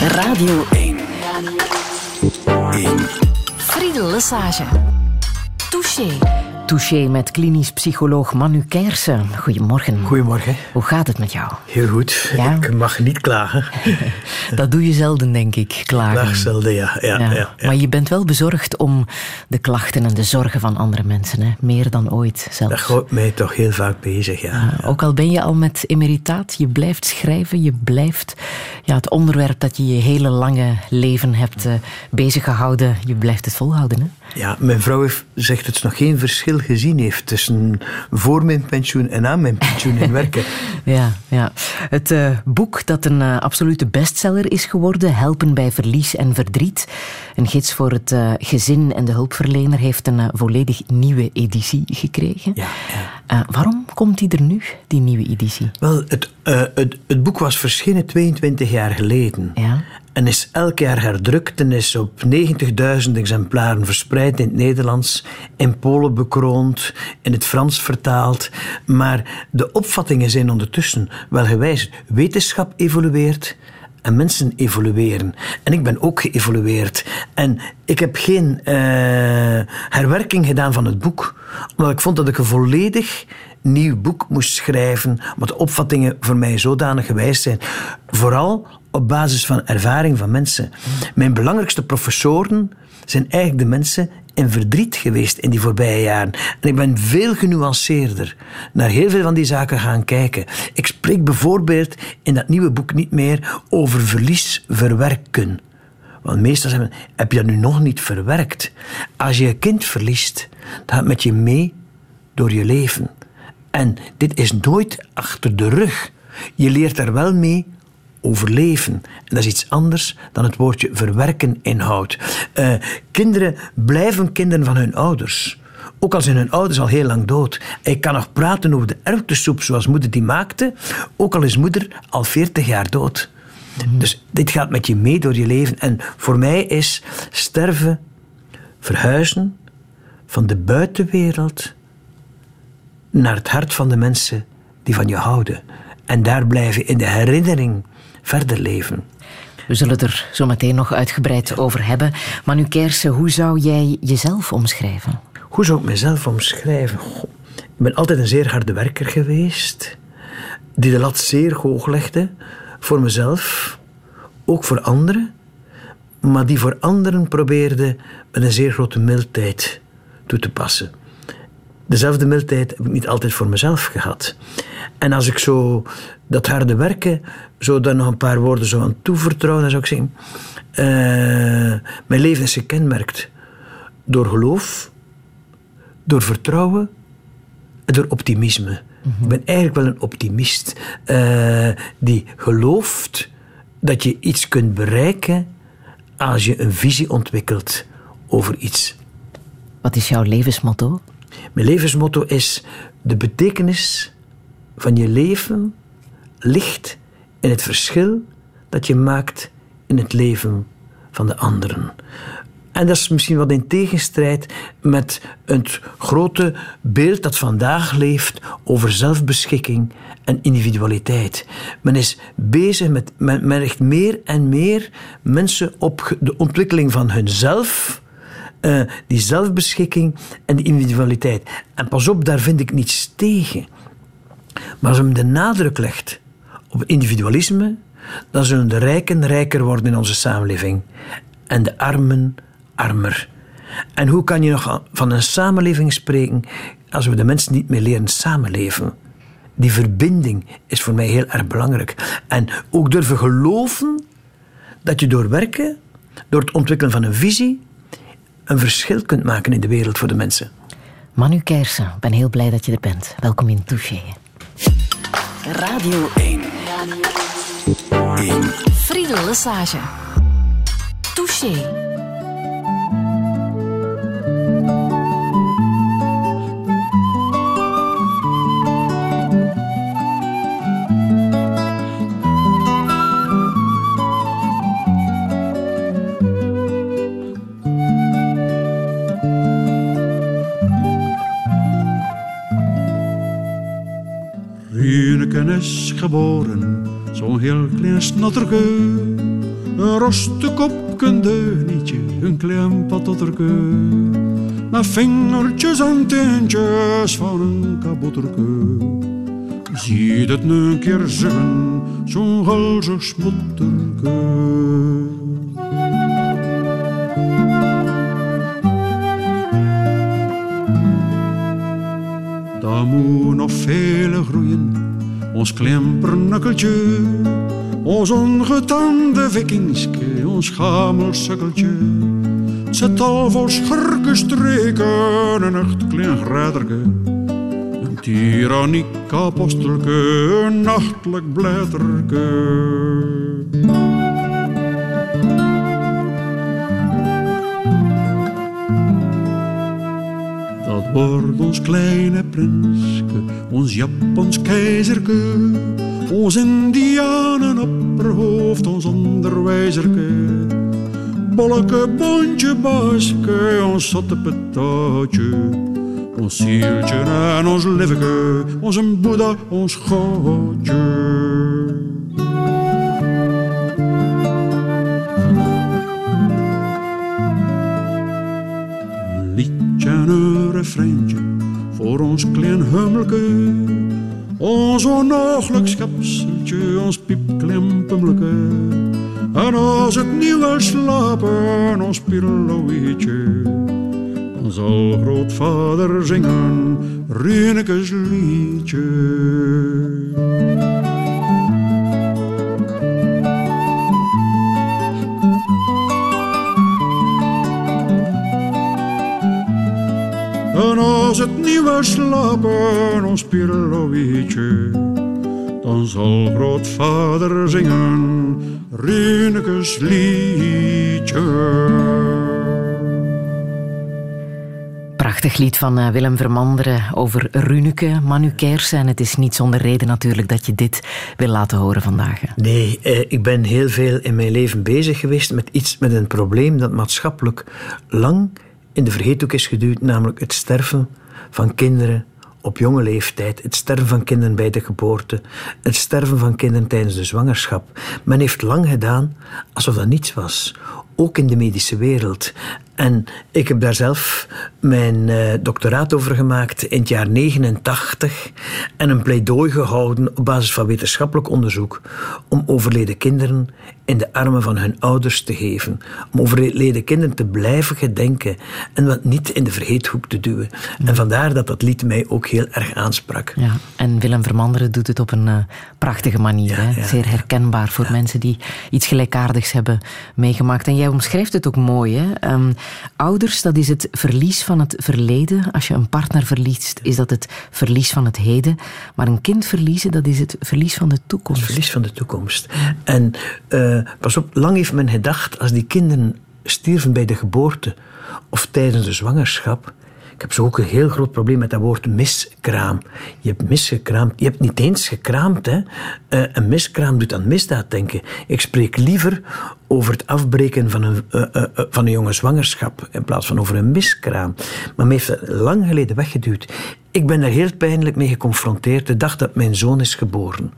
Radio 1. 1. Friedel Lesage. Touché. Touché met klinisch psycholoog Manu Kersen. Goedemorgen. Goedemorgen. Hoe gaat het met jou? Heel goed. Ik mag niet klagen. Dat doe je zelden, denk ik, klagen. Klaag zelden, ja. Ja, ja. ja. Maar je bent wel bezorgd om de klachten en de zorgen van andere mensen. Hè? Meer dan ooit zelfs. Dat houdt mij toch heel vaak bezig, ja. Ook al ben je al met emeritaat, je blijft schrijven, je blijft ja, het onderwerp dat je je hele lange leven hebt uh, bezig gehouden, je blijft het volhouden. Hè? Ja, mijn vrouw heeft, zegt dat ze nog geen verschil gezien heeft tussen voor mijn pensioen en aan mijn pensioen in werken. ja, ja. Het uh, boek dat een uh, absolute bestseller is geworden, Helpen bij verlies en verdriet, een gids voor het uh, gezin en de hulpverlener, heeft een volledig nieuwe editie gekregen. Ja, ja. waarom komt die er nu, die nieuwe editie? Wel, het, het, het boek was verschenen 22 jaar geleden. Ja en is elk jaar herdrukt en is op 90.000 exemplaren verspreid in het Nederlands, in Polen bekroond, in het Frans vertaald. Maar de opvattingen zijn ondertussen wel gewijzigd. Wetenschap evolueert en mensen evolueren. En ik ben ook geëvolueerd. En ik heb geen uh, herwerking gedaan van het boek, omdat ik vond dat ik een volledig nieuw boek moest schrijven, omdat de opvattingen voor mij zodanig gewijs zijn. Vooral op basis van ervaring van mensen. Mijn belangrijkste professoren zijn eigenlijk de mensen in verdriet geweest in die voorbije jaren. En ik ben veel genuanceerder naar heel veel van die zaken gaan kijken. Ik spreek bijvoorbeeld in dat nieuwe boek niet meer over verlies verwerken. Want meestal zeggen heb je dat nu nog niet verwerkt? Als je een kind verliest, dat gaat met je mee door je leven. En dit is nooit achter de rug. Je leert er wel mee overleven. En dat is iets anders dan het woordje verwerken inhoudt. Uh, kinderen blijven kinderen van hun ouders. Ook al zijn hun ouders al heel lang dood. Ik kan nog praten over de erwtensoep zoals moeder die maakte, ook al is moeder al 40 jaar dood. Dus dit gaat met je mee door je leven. En voor mij is sterven, verhuizen van de buitenwereld naar het hart van de mensen die van je houden. En daar blijven in de herinnering verder leven. We zullen het er zo meteen nog uitgebreid over hebben. Maar nu Kersen, hoe zou jij jezelf omschrijven? Hoe zou ik mezelf omschrijven? ik ben altijd een zeer harde werker geweest, die de lat zeer hoog legde voor mezelf, ook voor anderen, maar die voor anderen probeerde met een zeer grote mildheid toe te passen. Dezelfde mildheid heb ik niet altijd voor mezelf gehad. En als ik zo dat harde werken, zo daar nog een paar woorden zo aan toevertrouwen, dan zou ik zeggen: uh, Mijn leven is gekenmerkt door geloof, door vertrouwen en door optimisme. Mhm. Ik ben eigenlijk wel een optimist uh, die gelooft dat je iets kunt bereiken als je een visie ontwikkelt over iets. Wat is jouw levensmotto? Mijn levensmotto is: de betekenis van je leven ligt in het verschil dat je maakt in het leven van de anderen. En dat is misschien wat in tegenstrijd met het grote beeld dat vandaag leeft over zelfbeschikking en individualiteit. Men is bezig met, men, richt meer en meer mensen op de ontwikkeling van hunzelf, uh, die zelfbeschikking en die individualiteit. En pas op, daar vind ik niets tegen. Maar als men de nadruk legt op individualisme, dan zullen de rijken rijker worden in onze samenleving en de armen armer. En hoe kan je nog van een samenleving spreken als we de mensen niet meer leren samenleven? Die verbinding is voor mij heel erg belangrijk. En ook durven geloven dat je door werken, door het ontwikkelen van een visie, een verschil kunt maken in de wereld voor de mensen. Manu Kersen, ik ben heel blij dat je er bent. Welkom in Touché. Radio 1. 1. Friedel Lesage. Touché. Is geboren, zo'n heel klein snotterke. Een roste kopken deunietje, een klein patotterke. Met vingertjes en teentjes van een kabotterke. Zie het een keer zeggen, zo'n smotterke. Daar moet nog vele groeien, ons klempernikkeltje. Ons ongetande vikingske, ons gamelsukkeltje. Het zit al vol schurkenstreken en echt klein graderke. Een tyranniek apostelke, een nachtelijk blätterke. Wordt ons kleine prinske, ons Japans keizerke, ons Indianen opperhoofd, ons onderwijzerke. Bolleke, bontje, baske, ons zotte patatje, ons zieltje en ons liveke, ons boeddha, ons godje. liedje een refreintje voor ons klein hummelke. Ons onnooglijk schepseltje, ons piepklempenmelke. En als het niet wil slapen, ons pirloïtje. Dan zal grootvader zingen, Rienekes liedje. Als het niet wil slapen, ons pirloïtje, dan zal grootvader zingen, Rienekes liedje. Prachtig lied van eh, Willem Vermanderen over Runeke, Manu Kersen. En het is niet zonder reden natuurlijk dat je dit wil laten horen vandaag. Nee, eh, ik ben heel veel in mijn leven bezig geweest met iets, met een probleem dat maatschappelijk lang in de vergeethoek is geduwd, namelijk het sterven van kinderen op jonge leeftijd, het sterven van kinderen bij de geboorte, het sterven van kinderen tijdens de zwangerschap. Men heeft lang gedaan alsof dat niets was, ook in de medische wereld. En ik heb daar zelf mijn eh, doctoraat over gemaakt in het jaar 89 en een pleidooi gehouden op basis van wetenschappelijk onderzoek om overleden kinderen in de armen van hun ouders te geven. Om overleden kinderen te blijven gedenken en wat niet in de vergeethoek te duwen. En vandaar dat dat lied mij ook heel erg aansprak. Ja, en Willem Vermanderen doet het op een eh, prachtige manier. Ja, hè? ja, Zeer herkenbaar voor mensen die iets gelijkaardigs hebben meegemaakt. En jij omschrijft het ook mooi. Hè? Ehm, ouders, dat is het verlies van het verleden. Als je een partner verliest, is dat het verlies van het heden. Maar een kind verliezen, dat is het verlies van de toekomst. Het verlies van de toekomst. En eh, pas op, lang heeft men gedacht, als die kinderen stierven bij de geboorte of tijdens de zwangerschap. Ik heb zo ook een heel groot probleem met dat woord miskraam. Je hebt misgekraamd. Je hebt niet eens gekraamd. Hè. Eh, een miskraam doet aan misdaad denken. Ik spreek liever over het afbreken van een, eh, eh, van een jonge zwangerschap in plaats van over een miskraam. Maar men heeft het lang geleden weggeduwd. Ik ben er heel pijnlijk mee geconfronteerd de dag dat mijn zoon is geboren.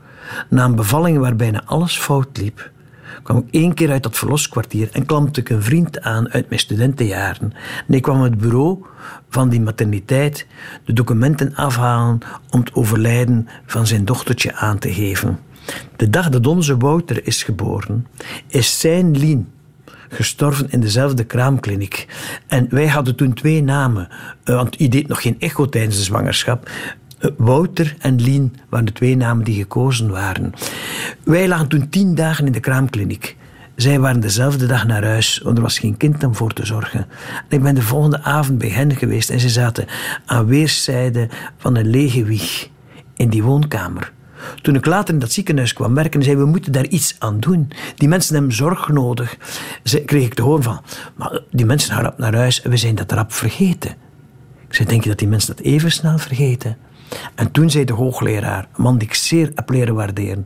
Na een bevalling waar bijna alles fout liep, kwam ik één keer uit dat verloskwartier en klampte ik een vriend aan uit mijn studentenjaren. En ik kwam het bureau van die materniteit de documenten afhalen om het overlijden van zijn dochtertje aan te geven. De dag dat onze Wouter is geboren, is zijn Lien gestorven in dezelfde kraamkliniek. En wij hadden toen twee namen, eh, want je deed nog geen echo tijdens de zwangerschap. Wouter en Lien waren de twee namen die gekozen waren. Wij lagen toen tien dagen in de kraamkliniek. Zij waren dezelfde dag naar huis, want er was geen kind om voor te zorgen. En ik ben de volgende avond bij hen geweest en ze zaten aan weerszijden van een lege wieg in die woonkamer. Toen ik later in dat ziekenhuis kwam werken, zei we moeten daar iets aan doen. Die mensen hebben zorg nodig. Ze, kreeg ik te horen van, maar die mensen gaan rap naar huis en we zijn dat rap vergeten. Ik zei, denk je dat die mensen dat even snel vergeten? En toen zei de hoogleraar, man die ik zeer heb leren waarderen,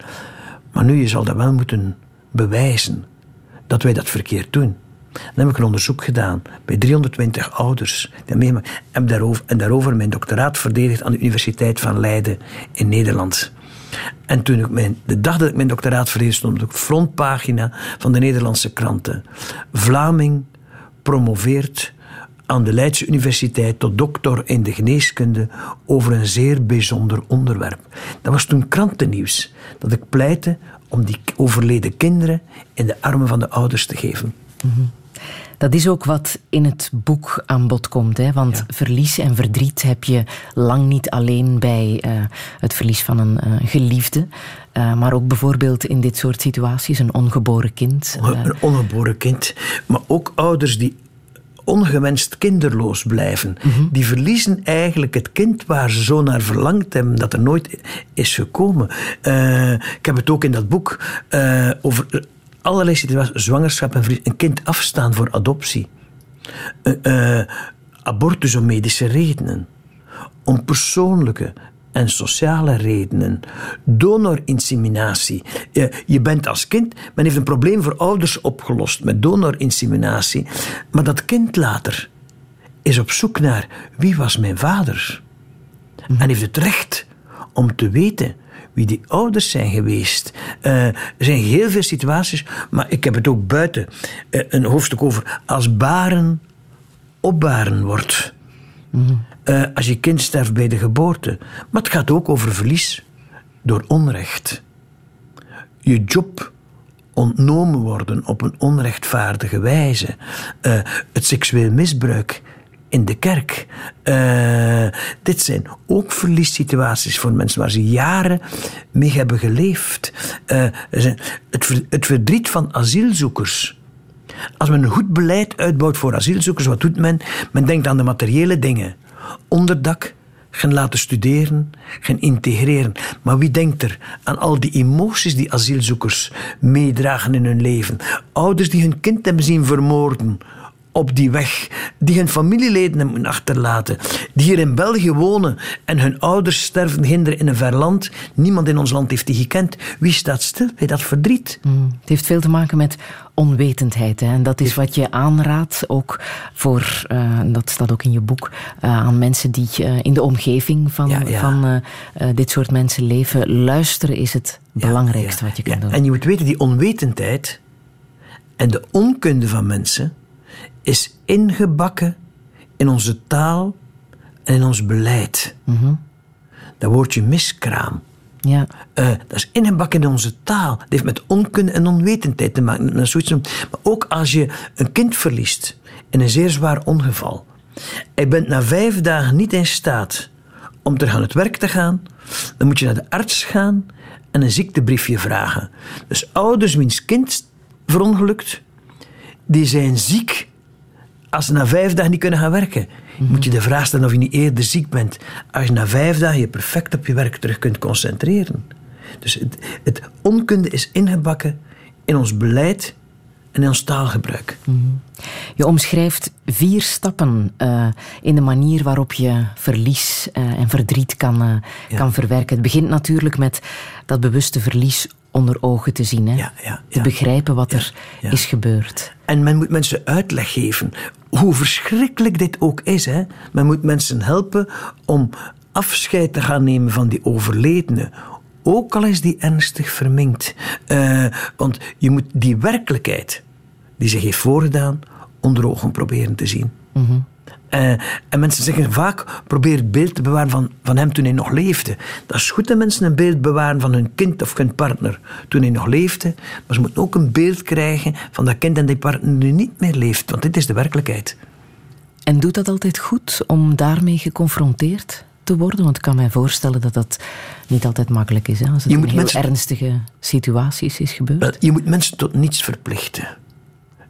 maar nu, je zal dat wel moeten bewijzen, dat wij dat verkeerd doen. Dan heb ik een onderzoek gedaan bij 320 ouders. Daarover, en daarover mijn doctoraat verdedigd aan de Universiteit van Leiden in Nederland. En toen mijn, de dag dat ik mijn doctoraat verdeed, stond op de frontpagina van de Nederlandse kranten. Vlaming promoveert aan de Leidse Universiteit tot doctor in de geneeskunde over een zeer bijzonder onderwerp. Dat was toen krantennieuws, dat ik pleitte om die overleden kinderen in de armen van de ouders te geven. Dat is ook wat in het boek aan bod komt. Hè? Want verlies en verdriet heb je lang niet alleen bij uh, het verlies van een uh, geliefde. Uh, maar ook bijvoorbeeld in dit soort situaties, een ongeboren kind. Een ongeboren kind. Maar ook ouders die ongewenst kinderloos blijven. Mm -hmm. Die verliezen eigenlijk het kind waar ze zo naar verlangd hebben, dat er nooit is gekomen. Uh, ik heb het ook in dat boek uh, over allerlei situaties, zwangerschap en verlies, een kind afstaan voor adoptie. Uh, abortus om medische redenen. Om persoonlijke en sociale redenen. Donorinseminatie. Je, bent als kind, men heeft een probleem voor ouders opgelost met donorinseminatie. Maar dat kind later is op zoek naar wie was mijn vader. En heeft het recht om te weten wie die ouders zijn geweest. Uh, er zijn heel veel situaties, maar ik heb het ook buiten uh, een hoofdstuk over als baren opbaren wordt. Mm. Uh, als je kind sterft bij de geboorte. Maar het gaat ook over verlies door onrecht. Je job ontnomen worden op een onrechtvaardige wijze. Uh, het seksueel misbruik in de kerk. Uh, dit zijn ook verliessituaties voor mensen waar ze jaren mee hebben geleefd. het verdriet van asielzoekers. Als men een goed beleid uitbouwt voor asielzoekers, wat doet men? Men denkt aan de materiële dingen onderdak gaan laten studeren, gaan integreren. Maar wie denkt er aan al die emoties die asielzoekers meedragen in hun leven? Ouders die hun kind hebben zien vermoorden op die weg, die hun familieleden hebben achterlaten, die hier in België wonen en hun ouders sterven hinderen in een ver land. Niemand in ons land heeft die gekend. Wie staat stil bij dat verdriet? Mm, het heeft veel te maken met onwetendheid. Hè? En dat is wat je aanraadt, ook voor, uh, dat staat ook in je boek, uh, aan mensen die uh, in de omgeving van, ja, ja. van dit soort mensen leven. Luisteren is het ja, belangrijkste wat je kan doen. En je moet weten, die onwetendheid en de onkunde van mensen is ingebakken in onze taal en in ons beleid. Mm -hmm. Dat woordje miskraam. Ja. Uh, dat is ingebakken in onze taal. Dat heeft met onkunde en onwetendheid te maken. Dat zoiets, maar ook als je een kind verliest in een zeer zwaar ongeval. En je bent na vijf dagen niet in staat om terug aan het werk te gaan. Dan moet je naar de arts gaan en een ziektebriefje vragen. Dus ouders wiens kind verongelukt, die zijn ziek als ze na vijf dagen niet kunnen gaan werken. Mm-hmm. Moet je de vraag stellen of je niet eerder ziek bent. Als je na vijf dagen je perfect op je werk terug kunt concentreren. Dus het, het onkunde is ingebakken in ons beleid en in ons taalgebruik. Mm-hmm. Je omschrijft vier stappen uh, in de manier waarop je verlies uh, en verdriet kan, uh, ja. kan verwerken. Het begint natuurlijk met dat bewuste verlies onder ogen te zien. Hè? Ja, ja, te begrijpen wat er is gebeurd. En men moet mensen uitleg geven hoe verschrikkelijk dit ook is. Hè? Men moet mensen helpen om afscheid te gaan nemen van die overledene. Ook al is die ernstig verminkt. Uh, want je moet die werkelijkheid die zich heeft voorgedaan onder ogen proberen te zien. Mm -hmm. Uh, en mensen zeggen vaak: probeer het beeld te bewaren van, van hem toen hij nog leefde. Dat is goed dat mensen een beeld bewaren van hun kind of hun partner toen hij nog leefde. Maar ze moeten ook een beeld krijgen van dat kind en die partner nu niet meer leeft. Want dit is de werkelijkheid. En doet dat altijd goed om daarmee geconfronteerd te worden? Want ik kan mij voorstellen dat dat niet altijd makkelijk is. Hè? Als het je in heel mensen, ernstige situaties is gebeurd. Je moet mensen tot niets verplichten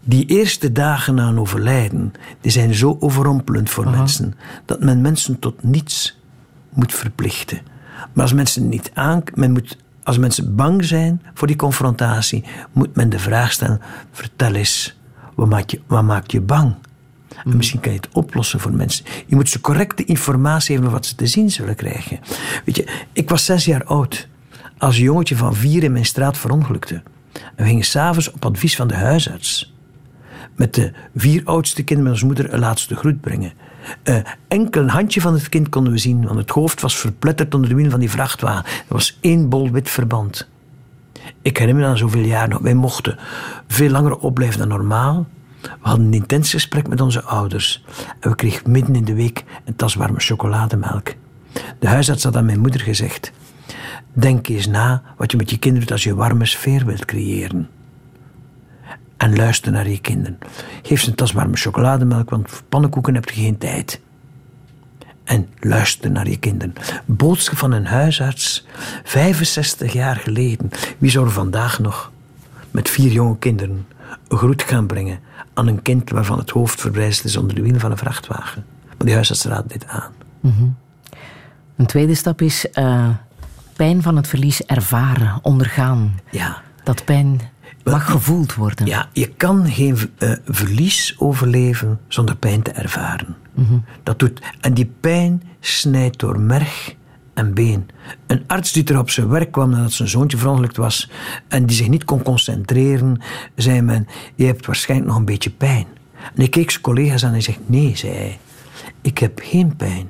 die eerste dagen na een overlijden, die zijn zo overrompelend voor Aha. mensen, dat men mensen tot niets moet verplichten. Maar als mensen niet aan, men moet, als mensen bang zijn voor die confrontatie, moet men de vraag stellen: vertel eens, wat maakt je, wat maakt je bang? En misschien kan je het oplossen voor mensen. Je moet ze correcte informatie geven wat ze te zien zullen krijgen. Weet je, ik was zes jaar oud als een jongetje van vier in mijn straat verongelukte. En we gingen s'avonds op advies van de huisarts met de vier oudste kinderen met ons moeder een laatste groet brengen. Uh, enkel een handje van het kind konden we zien, want het hoofd was verpletterd onder de wielen van die vrachtwagen. Er was één bol wit verband. Ik herinner me aan zoveel jaar nog. Wij mochten veel langer opblijven dan normaal. We hadden een intens gesprek met onze ouders. En we kregen midden in de week een tas warme chocolademelk. De huisarts had aan mijn moeder gezegd: Denk eens na wat je met je kinderen doet als je warme sfeer wilt creëren. En luister naar je kinderen. Geef ze een tas warme chocolademelk, want voor pannenkoeken heb je geen tijd. En luister naar je kinderen. Boodschap van een huisarts, 65 jaar geleden. Wie zou er vandaag nog met vier jonge kinderen een groet gaan brengen aan een kind waarvan het hoofd verbrijzeld is onder de wielen van een vrachtwagen? Maar die huisarts raadt dit aan. Mm Een tweede stap is uh, pijn van het verlies ervaren, ondergaan. Ja. Dat pijn mag gevoeld worden. Ja, je kan geen uh, verlies overleven zonder pijn te ervaren. Mhm. Dat doet, en die pijn snijdt door merg en been. Een arts die er op zijn werk kwam nadat zijn zoontje verongelukt was en die zich niet kon concentreren, zei men: Je hebt waarschijnlijk nog een beetje pijn. En ik keek zijn collega's aan en zegt: Nee, zei hij, ik heb geen pijn.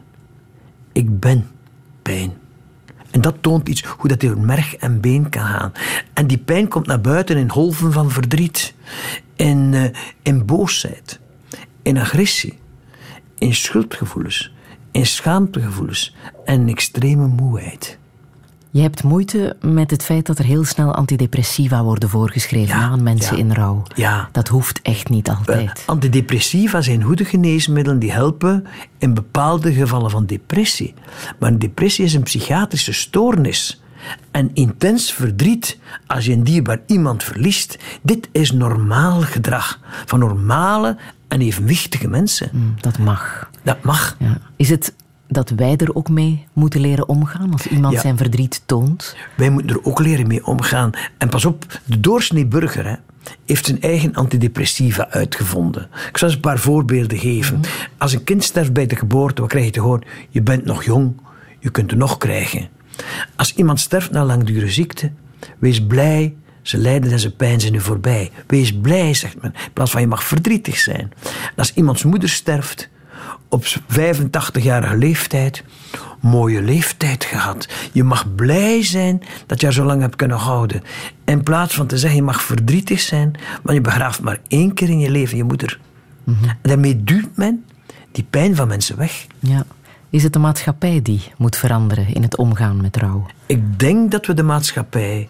Ik ben pijn. En dat toont iets hoe dat door merg en been kan gaan. En die pijn komt naar buiten in golven van verdriet, in, uh, in boosheid, in agressie, in schuldgevoelens, in schaamtegevoelens en extreme moeheid. Je hebt moeite met het feit dat er heel snel antidepressiva worden voorgeschreven aan mensen in rouw. Ja. Dat hoeft echt niet altijd. Uh, antidepressiva zijn goede geneesmiddelen die helpen in bepaalde gevallen van depressie. Maar een depressie is een psychiatrische stoornis. En intens verdriet als je een dierbaar iemand verliest, dit is normaal gedrag van normale en evenwichtige mensen. Mm, dat mag. Dat mag. Ja. Is het dat wij er ook mee moeten leren omgaan als iemand zijn verdriet toont? Wij moeten er ook leren mee omgaan. En pas op, de doorsnee burger hè, heeft zijn eigen antidepressiva uitgevonden. Ik zal eens een paar voorbeelden geven. Mhm. Als een kind sterft bij de geboorte, wat krijg je te horen? Je bent nog jong, je kunt er nog krijgen. Als iemand sterft na langdurige ziekte, wees blij ze lijden en ze pijn zijn nu voorbij. Wees blij, zegt men. In plaats van je mag verdrietig zijn. En als iemands moeder sterft, op 85-jarige leeftijd, mooie leeftijd gehad. Je mag blij zijn dat je haar zo lang hebt kunnen houden. In plaats van te zeggen, je mag verdrietig zijn, want je begraaft maar één keer in je leven je moeder. Mhm. En daarmee duwt men die pijn van mensen weg. Ja. Is het de maatschappij die moet veranderen in het omgaan met rouw? Ik denk dat we de maatschappij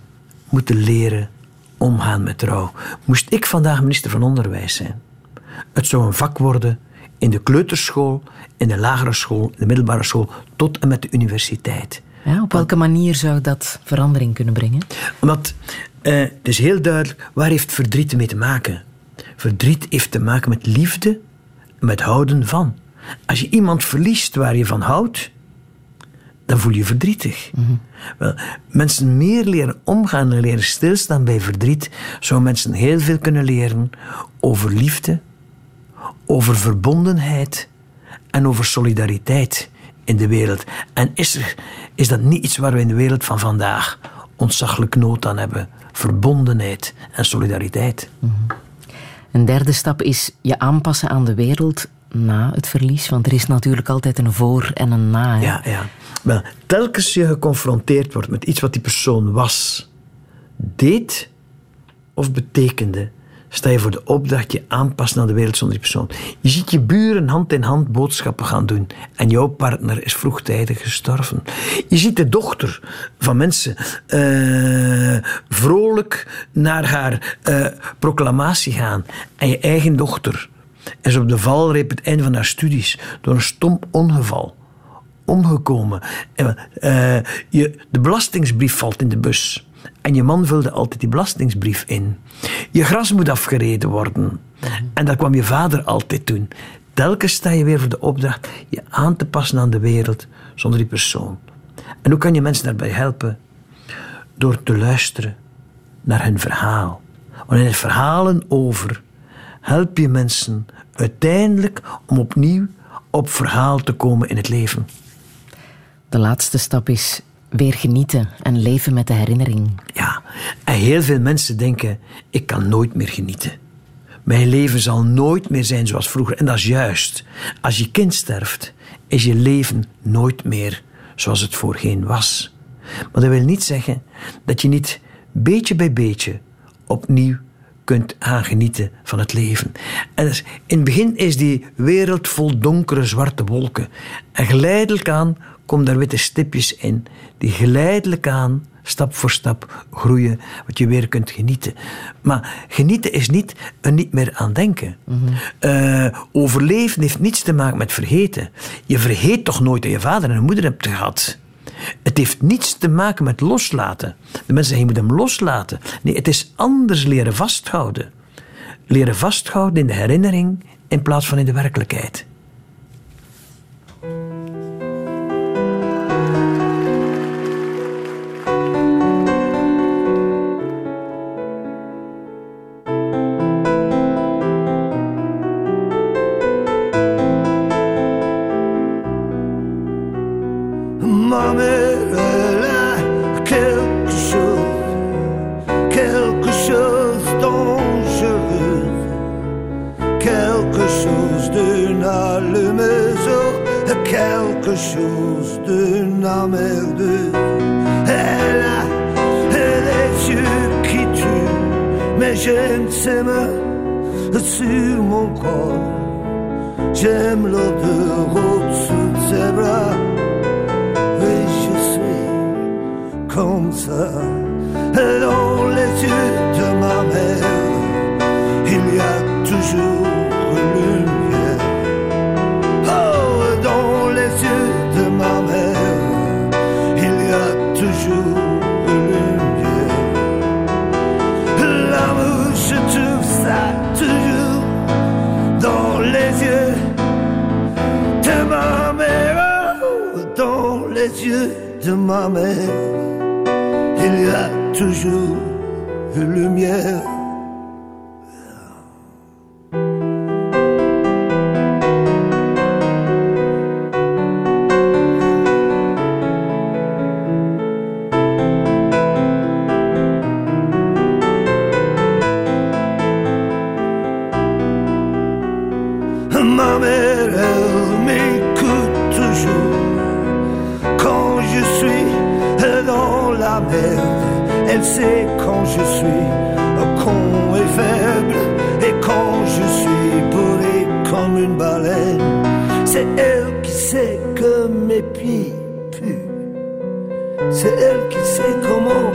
moeten leren omgaan met rouw. Moest ik vandaag minister van Onderwijs zijn, het zou een vak worden in de kleuterschool, in de lagere school, in de middelbare school, tot en met de universiteit. Ja, op welke manier zou dat verandering kunnen brengen? Omdat uh, het is heel duidelijk, waar heeft verdriet mee te maken? Verdriet heeft te maken met liefde, met houden van. Als je iemand verliest waar je van houdt, dan voel je je verdrietig. Mm-hmm. Wel, mensen meer leren omgaan en leren stilstaan bij verdriet, zou mensen heel veel kunnen leren over liefde, over verbondenheid en over solidariteit in de wereld. En is, er, is dat niet iets waar we in de wereld van vandaag ontzaglijk nood aan hebben? Verbondenheid en solidariteit. Mm-hmm. Een derde stap is je aanpassen aan de wereld na het verlies. Want er is natuurlijk altijd een voor en een na. Hè? Ja, ja. Wel, telkens je geconfronteerd wordt met iets wat die persoon was, deed of betekende, sta je voor de opdracht je aanpassen aan de wereld zonder die persoon. Je ziet je buren hand in hand boodschappen gaan doen en jouw partner is vroegtijdig gestorven. Je ziet de dochter van mensen uh, vrolijk naar haar uh, proclamatie gaan en je eigen dochter is op de valreep het einde van haar studies door een stom ongeval omgekomen. Uh, je, de belastingsbrief valt in de bus. En je man vulde altijd die belastingsbrief in. Je gras moet afgereden worden. En dat kwam je vader altijd doen. Telkens sta je weer voor de opdracht je aan te passen aan de wereld zonder die persoon. En hoe kan je mensen daarbij helpen? Door te luisteren naar hun verhaal. Want in het verhalen over help je mensen uiteindelijk om opnieuw op verhaal te komen in het leven. De laatste stap is weer genieten en leven met de herinnering. Ja, en heel veel mensen denken: ik kan nooit meer genieten. Mijn leven zal nooit meer zijn zoals vroeger. En dat is juist. Als je kind sterft, is je leven nooit meer zoals het voorheen was. Maar dat wil niet zeggen dat je niet beetje bij beetje opnieuw kunt aangenieten van het leven. En dus, in het begin is die wereld vol donkere zwarte wolken. En geleidelijk aan komen daar witte stipjes in, die geleidelijk aan stap voor stap groeien, wat je weer kunt genieten. Maar genieten is niet een niet meer aan denken. Mm overleven heeft niets te maken met vergeten. Je vergeet toch nooit dat je vader en moeder hebt gehad. Het heeft niets te maken met loslaten. De mensen zeggen, je moet hem loslaten. Nee, het is anders leren vasthouden. Leren vasthouden in de herinnering in plaats van in de werkelijkheid. Elle a les yeux qui tuent, mais j'ai une sème sur mon corps. J'aime l'odeur au-dessous de ses bras. Et je suis comme ça. Dans les yeux de ma mère, il y a toujours. de ma mère, il y a toujours une lumière. ne m'épie plus. C'est elle qui sait comment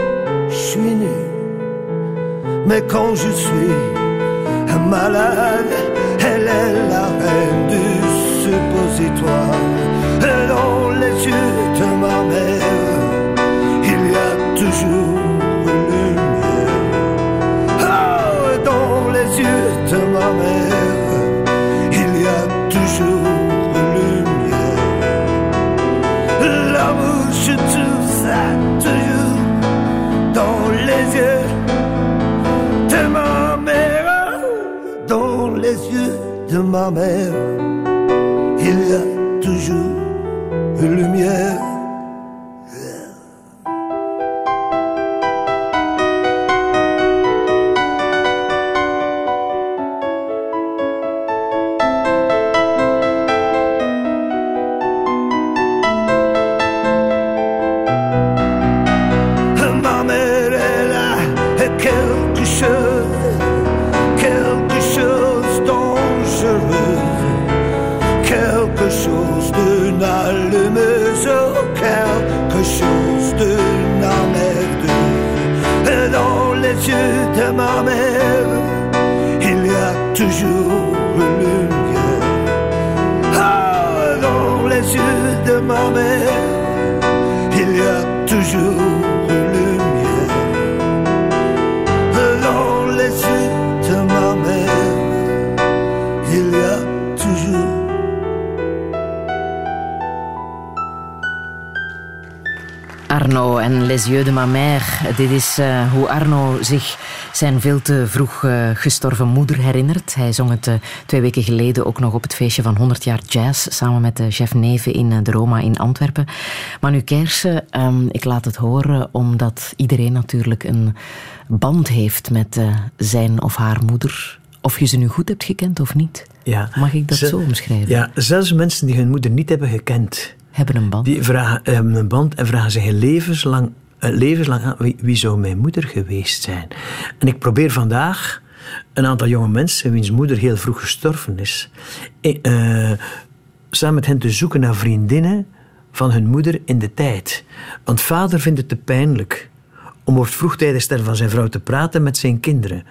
je suis nu. Mais quand je suis malade, elle est la reine du suppositoire. ma mère, il y a toujours une lumière. Dit is uh, hoe Arno zich zijn veel te vroeg uh, gestorven moeder herinnert. Hij zong het uh, twee weken geleden ook nog op het feestje van 100 jaar jazz samen met chef Neven in de Roma in Antwerpen. Maar nu Kersen, um, ik laat het horen omdat iedereen natuurlijk een band heeft met zijn of haar moeder Of je ze nu goed hebt gekend of niet. Ja. Mag ik dat zo omschrijven? Ja, zelfs mensen die hun moeder niet hebben gekend, Hebben een band. die vragen, hebben een band en vragen zich levenslang, eh, levenslang aan wie, zou mijn moeder geweest zijn. En ik probeer vandaag een aantal jonge mensen, wiens moeder heel vroeg gestorven is, eh, eh, samen met hen te zoeken naar vriendinnen van hun moeder in de tijd. Want vader vindt het te pijnlijk om over het vroegtijdig sterven van zijn vrouw te praten met zijn kinderen.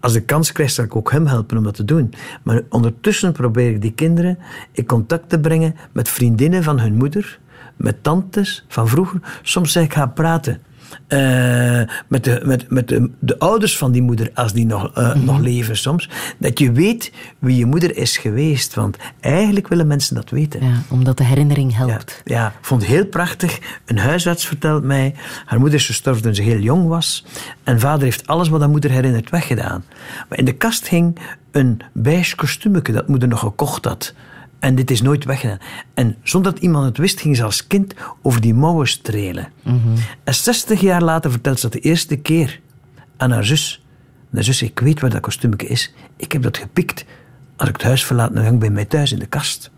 Als ik kans krijg, zal ik ook hem helpen om dat te doen. Maar ondertussen probeer ik die kinderen in contact te brengen met vriendinnen van hun moeder, met tantes van vroeger. Soms zeg ik ga praten. eh, met de, met, met de, de ouders van die moeder, als die nog, eh, nog leven soms. Dat je weet wie je moeder is geweest. Want eigenlijk willen mensen dat weten. Ja, omdat de herinnering Ja, helpt. ja, ik vond het heel prachtig. Een huisarts vertelt mij, haar moeder is gestorven toen ze heel jong was. En vader heeft alles wat haar moeder herinnert weggedaan. Maar in de kast hing een beige kostuumetje dat moeder nog gekocht had. En dit is nooit weggedaan. En zonder dat iemand het wist, ging ze als kind over die mouwen strelen. En 60 jaar later vertelt ze dat de eerste keer aan haar zus. En haar zus, ik weet waar dat kostuumetje is. Ik heb dat gepikt. Als ik het huis verlaat, dan hang ik bij mij thuis in de kast.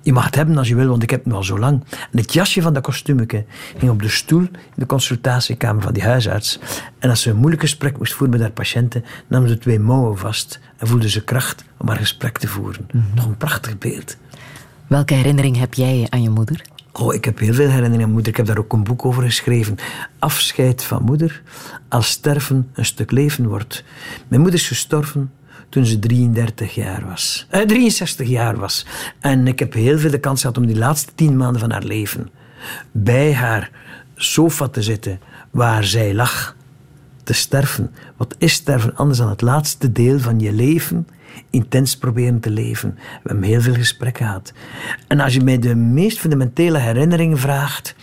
Je mag het hebben als je wil, want ik heb het nu al zo lang. En het jasje van dat kostuumetje ging op de stoel in de consultatiekamer van die huisarts. En als ze een moeilijk gesprek moest voeren met haar patiënten, nam ze twee mouwen vast en voelde ze kracht om haar gesprek te voeren. Nog een prachtig beeld. Welke herinnering heb jij aan je moeder? Oh, ik heb heel veel herinneringen aan moeder. Ik heb daar ook een boek over geschreven. Afscheid van moeder, als sterven een stuk leven wordt. Mijn moeder is gestorven toen ze 33 jaar was. Eh, 63 jaar was. En ik heb heel veel de kans gehad om die laatste tien maanden van haar leven bij haar sofa te zitten waar zij lag te sterven. Wat is sterven anders dan het laatste deel van je leven intens proberen te leven? We hebben heel veel gesprekken gehad. En als je mij de meest fundamentele herinneringen vraagt.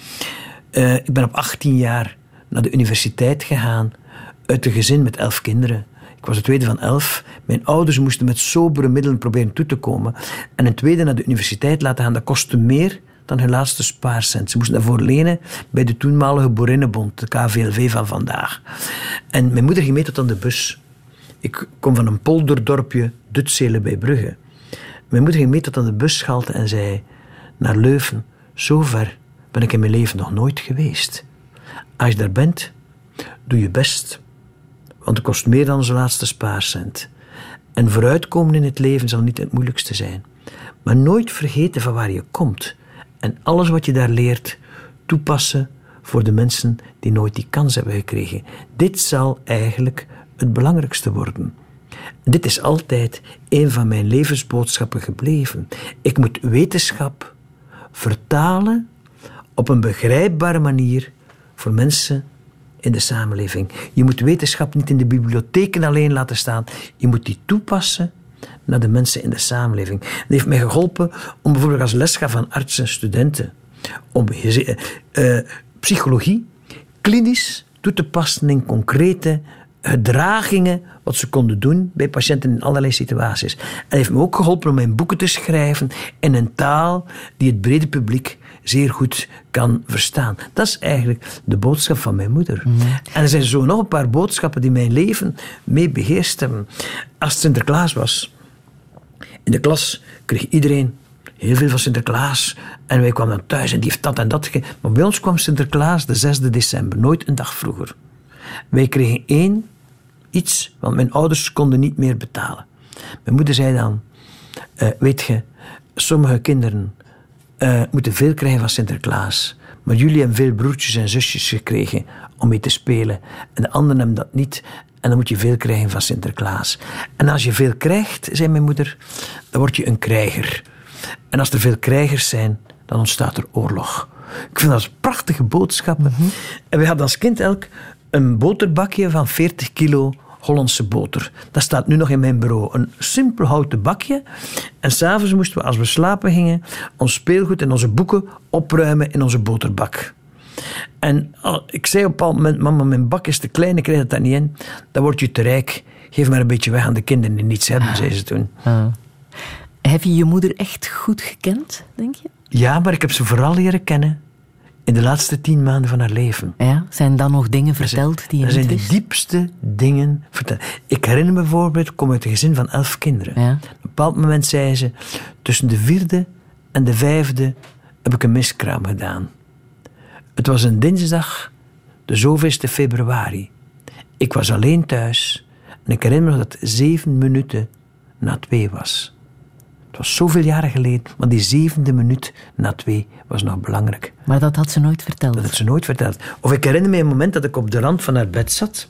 eh, ik ben op 18 jaar naar de universiteit gegaan uit een gezin met elf kinderen. Ik was de tweede van elf. Mijn ouders moesten met sobere middelen proberen toe te komen. En een tweede naar de universiteit laten gaan, dat kostte meer dan hun laatste spaarcent. Ze moesten daarvoor lenen bij de toenmalige Boerinnenbond, de KVLV van vandaag. En mijn moeder ging mee tot aan de bus. Ik kom van een polderdorpje, Dutzelen bij Brugge. Mijn moeder ging mee tot aan de busschalte en zei... Naar Leuven, zo ver ben ik in mijn leven nog nooit geweest. Als je daar bent, doe je best. Want het kost meer dan onze laatste spaarcent. En vooruitkomen in het leven zal niet het moeilijkste zijn. Maar nooit vergeten van waar je komt. En alles wat je daar leert, toepassen voor de mensen die nooit die kans hebben gekregen. Dit zal eigenlijk het belangrijkste worden. Dit is altijd een van mijn levensboodschappen gebleven. Ik moet wetenschap vertalen op een begrijpbare manier voor mensen in de samenleving. Je moet wetenschap niet in de bibliotheken alleen laten staan. Je moet die toepassen naar de mensen in de samenleving. Dat heeft mij geholpen om bijvoorbeeld als lesgaf van artsen en studenten om eh, eh, psychologie klinisch toe te passen in concrete gedragingen wat ze konden doen bij patiënten in allerlei situaties. En heeft me ook geholpen om mijn boeken te schrijven in een taal die het brede publiek zeer goed kan verstaan. Dat is eigenlijk de boodschap van mijn moeder. En er zijn zo nog een paar boodschappen die mijn leven mee beheerst hebben. Als het Sinterklaas was, in de klas kreeg iedereen heel veel van Sinterklaas. En wij kwamen dan thuis en die heeft dat en dat. Maar bij ons kwam Sinterklaas de 6e december, nooit een dag vroeger. Wij kregen één iets, want mijn ouders konden niet meer betalen. Mijn moeder zei dan: eh, Weet je, sommige kinderen eh, moeten veel krijgen van Sinterklaas. Maar jullie hebben veel broertjes en zusjes gekregen om mee te spelen. En de anderen hebben dat niet. En dan moet je veel krijgen van Sinterklaas. En als je veel krijgt, zei mijn moeder, dan word je een krijger. En als er veel krijgers zijn, dan ontstaat er oorlog. Ik vind dat prachtige boodschappen. En we hadden als kind elk een boterbakje van 40 kilo Hollandse boter. Dat staat nu nog in mijn bureau. Een simpel houten bakje. En s'avonds moesten we, als we slapen gingen, ons speelgoed en onze boeken opruimen in onze boterbak. En ik zei op een bepaald moment, mama, mijn bak is te klein, ik krijg het daar niet in. Dan word je te rijk. Geef maar een beetje weg aan de kinderen die niets hebben, zei ze toen. Heb je je moeder echt goed gekend, denk je? Ja, maar ik heb ze vooral leren kennen In de laatste tien maanden van haar leven. Ja, zijn dan nog dingen verteld die je Er niet zijn de diepste dingen verteld. Ik herinner me bijvoorbeeld, ik kom uit een gezin van elf kinderen. Ja. Op een bepaald moment zei ze, tussen de vierde en de vijfde heb ik een miskraam gedaan. Het was een dinsdag, de zoveelste februari. Ik was alleen thuis en ik herinner me dat het zeven minuten na twee was. Het was zoveel jaren geleden, maar die zevende minuut na twee was nog belangrijk. Maar dat had ze nooit verteld. Dat had ze nooit verteld. Of ik herinner me een moment dat ik op de rand van haar bed zat.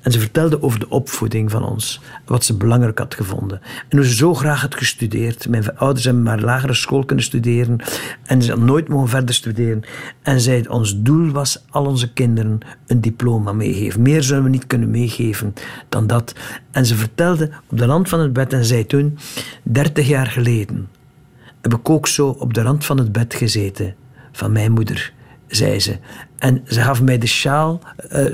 En ze vertelde over de opvoeding van ons. Wat ze belangrijk had gevonden. En hoe ze zo graag had gestudeerd. Mijn ouders hebben maar lagere school kunnen studeren. En ze had nooit mogen verder studeren. En zei, ons doel was al onze kinderen een diploma meegeven. Meer zullen we niet kunnen meegeven dan dat. En ze vertelde op de rand van het bed en zei toen, 30 jaar geleden heb ik ook zo op de rand van het bed gezeten van mijn moeder, zei ze. En ze gaf mij de sjaal, eh,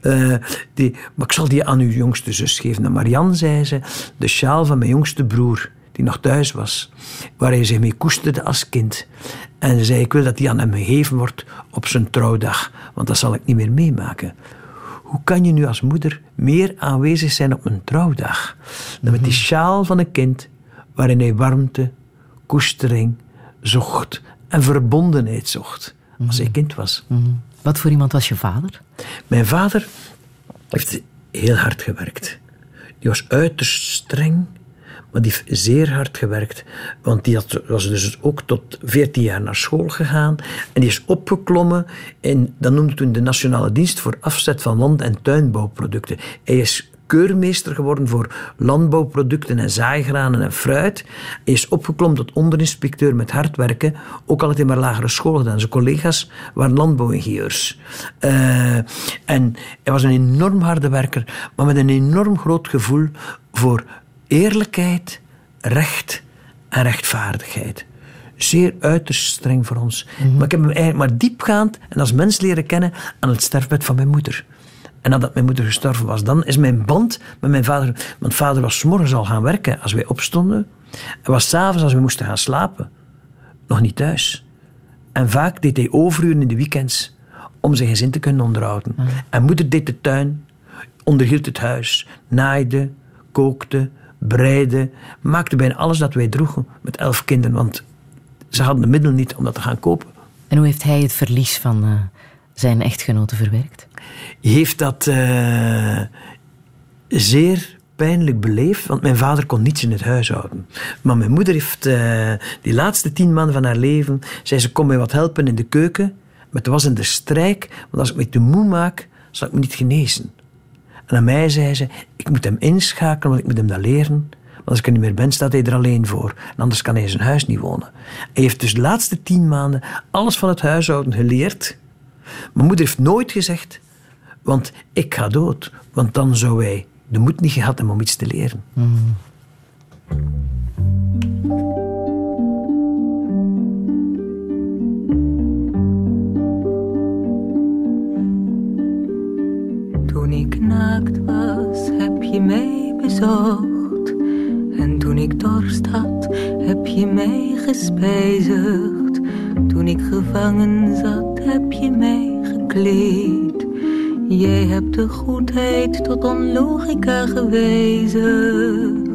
eh, die, maar ik zal die aan uw jongste zus geven. En Marianne, zei ze, de sjaal van mijn jongste broer, die nog thuis was, waar hij zich mee koesterde als kind. En ze zei, ik wil dat die aan hem gegeven wordt op zijn trouwdag, want dat zal ik niet meer meemaken. Hoe kan je nu als moeder meer aanwezig zijn op een trouwdag dan met die sjaal van een kind waarin hij warmte, koestering zocht en verbondenheid zocht als hij kind was. Mhm. Wat voor iemand was je vader? Mijn vader heeft heel hard gewerkt. Die was uiterst streng, maar die heeft zeer hard gewerkt. Want die had, was dus ook tot 14 jaar naar school gegaan. En die is opgeklommen in, dat noemde toen de Nationale Dienst voor Afzet van Land- en Tuinbouwproducten. Hij is keurmeester geworden voor landbouwproducten en zaaigranen en fruit. Is opgeklommen tot onderinspecteur met hard werken. Ook al had hij maar lagere school gedaan. Zijn collega's waren landbouwingenieurs. Eh, en hij was een enorm harde werker, maar met een enorm groot gevoel voor eerlijkheid, recht en rechtvaardigheid. Zeer uiterst streng voor ons. Maar ik heb hem eigenlijk maar diepgaand en als mens leren kennen aan het sterfbed van mijn moeder. En nadat mijn moeder gestorven was, dan is mijn band met mijn vader. Want vader was 's morgens al gaan werken als wij opstonden. En was s'avonds als we moesten gaan slapen. Nog niet thuis. En vaak deed hij overuren in de weekends om zijn gezin te kunnen onderhouden. En moeder deed de tuin, onderhield het huis, naaide, kookte, breide, maakte bijna alles dat wij droegen met elf kinderen. Want ze hadden de middelen niet om dat te gaan kopen. En hoe heeft hij het verlies van eh, zijn echtgenote verwerkt? Heeft dat eh, zeer pijnlijk beleefd, want mijn vader kon niets in het huishouden. Maar mijn moeder heeft eh, die laatste tien maanden van haar leven, zei ze, kom mij wat helpen in de keuken, maar het was in de strijk, want als ik me te moe maak, zal ik me niet genezen. En aan mij zei ze, ik moet hem inschakelen, want ik moet hem dat leren. Want als ik er niet meer ben, staat hij er alleen voor. Anders kan hij zijn huis niet wonen. Hij heeft dus de laatste tien maanden alles van het huishouden geleerd. Mijn moeder heeft nooit gezegd, want ik ga dood. Want dan zou hij de moed niet gehad hebben om iets te leren. Toen ik naakt was, heb je mij bezocht. En toen ik dorst had, heb je mij gespijzigd. Toen ik gevangen zat, heb je mij gekleed. Jij hebt de goedheid tot onlogica gewijzigd.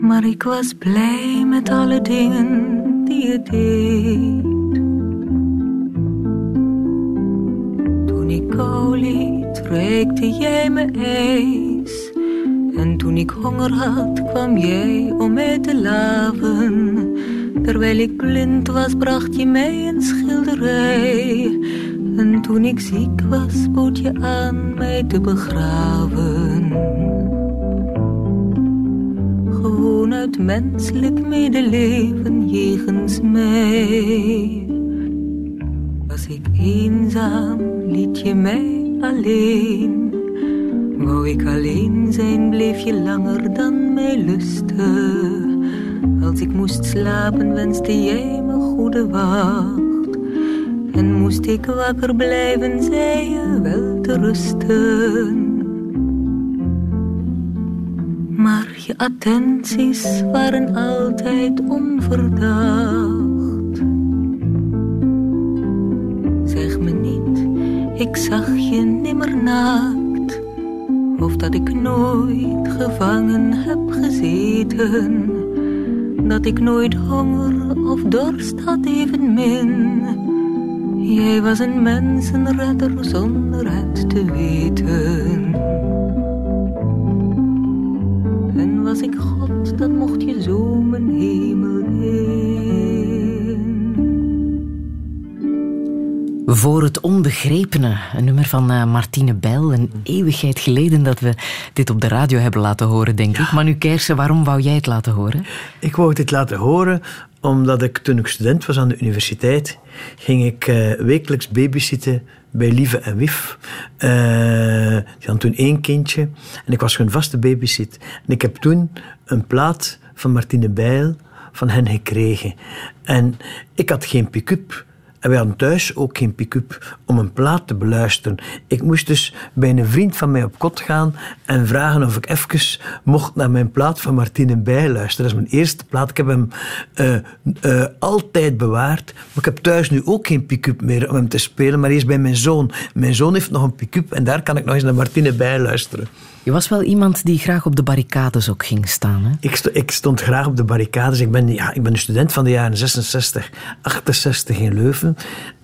Maar ik was blij met alle dingen die je deed. Toen ik kou liet, reikte jij me ijs. En toen ik honger had, kwam jij om mij te laven. Terwijl ik blind was, bracht je mij een schilderij. En toen ik ziek was, bood je aan mij te begraven. Gewoon uit menselijk medeleven jegens mij. Was ik eenzaam, liet je mij alleen. Wou ik alleen zijn, bleef je langer dan mij lusten. Als ik moest slapen, wenste jij me goede wacht. En moest ik wakker blijven, zei je wel te rusten. Maar je attenties waren altijd onverdacht. Zeg me niet, ik zag je nimmer naakt. Of dat ik nooit gevangen heb gezeten. Dat ik nooit honger of dorst had evenmin Jij was een mensenredder zonder het te weten. En was ik God, dan mocht je zo mijn hemel Voor het onbegrepene, een nummer van uh, Martine Bijl. Een eeuwigheid geleden dat we dit op de radio hebben laten horen, denk ik. Maar nu Kersen, waarom wou jij het laten horen? Ik wou het laten horen omdat ik toen ik student was aan de universiteit, ging ik uh, wekelijks babysitten bij Lieve en Wif. Uh, die hadden toen één kindje en ik was hun vaste babysit. En ik heb toen een plaat van Martine Bijl van hen gekregen. En ik had geen pick-up. En we hadden thuis ook geen pick-up om een plaat te beluisteren. Ik moest dus bij een vriend van mij op kot gaan en vragen of ik even mocht naar mijn plaat van Martine Bij luisteren. Dat is mijn eerste plaat. Ik heb hem uh, uh, altijd bewaard. Maar ik heb thuis nu ook geen pick-up meer om hem te spelen, maar eerst bij mijn zoon. Mijn zoon heeft nog een pick-up en daar kan ik nog eens naar Martine Bij luisteren. Je was wel iemand die graag op de barricades ook ging staan. Hè? Ik, stond, ik stond graag op de barricades. Ik ben, ja, ik ben een student van de jaren 66, 68 in Leuven.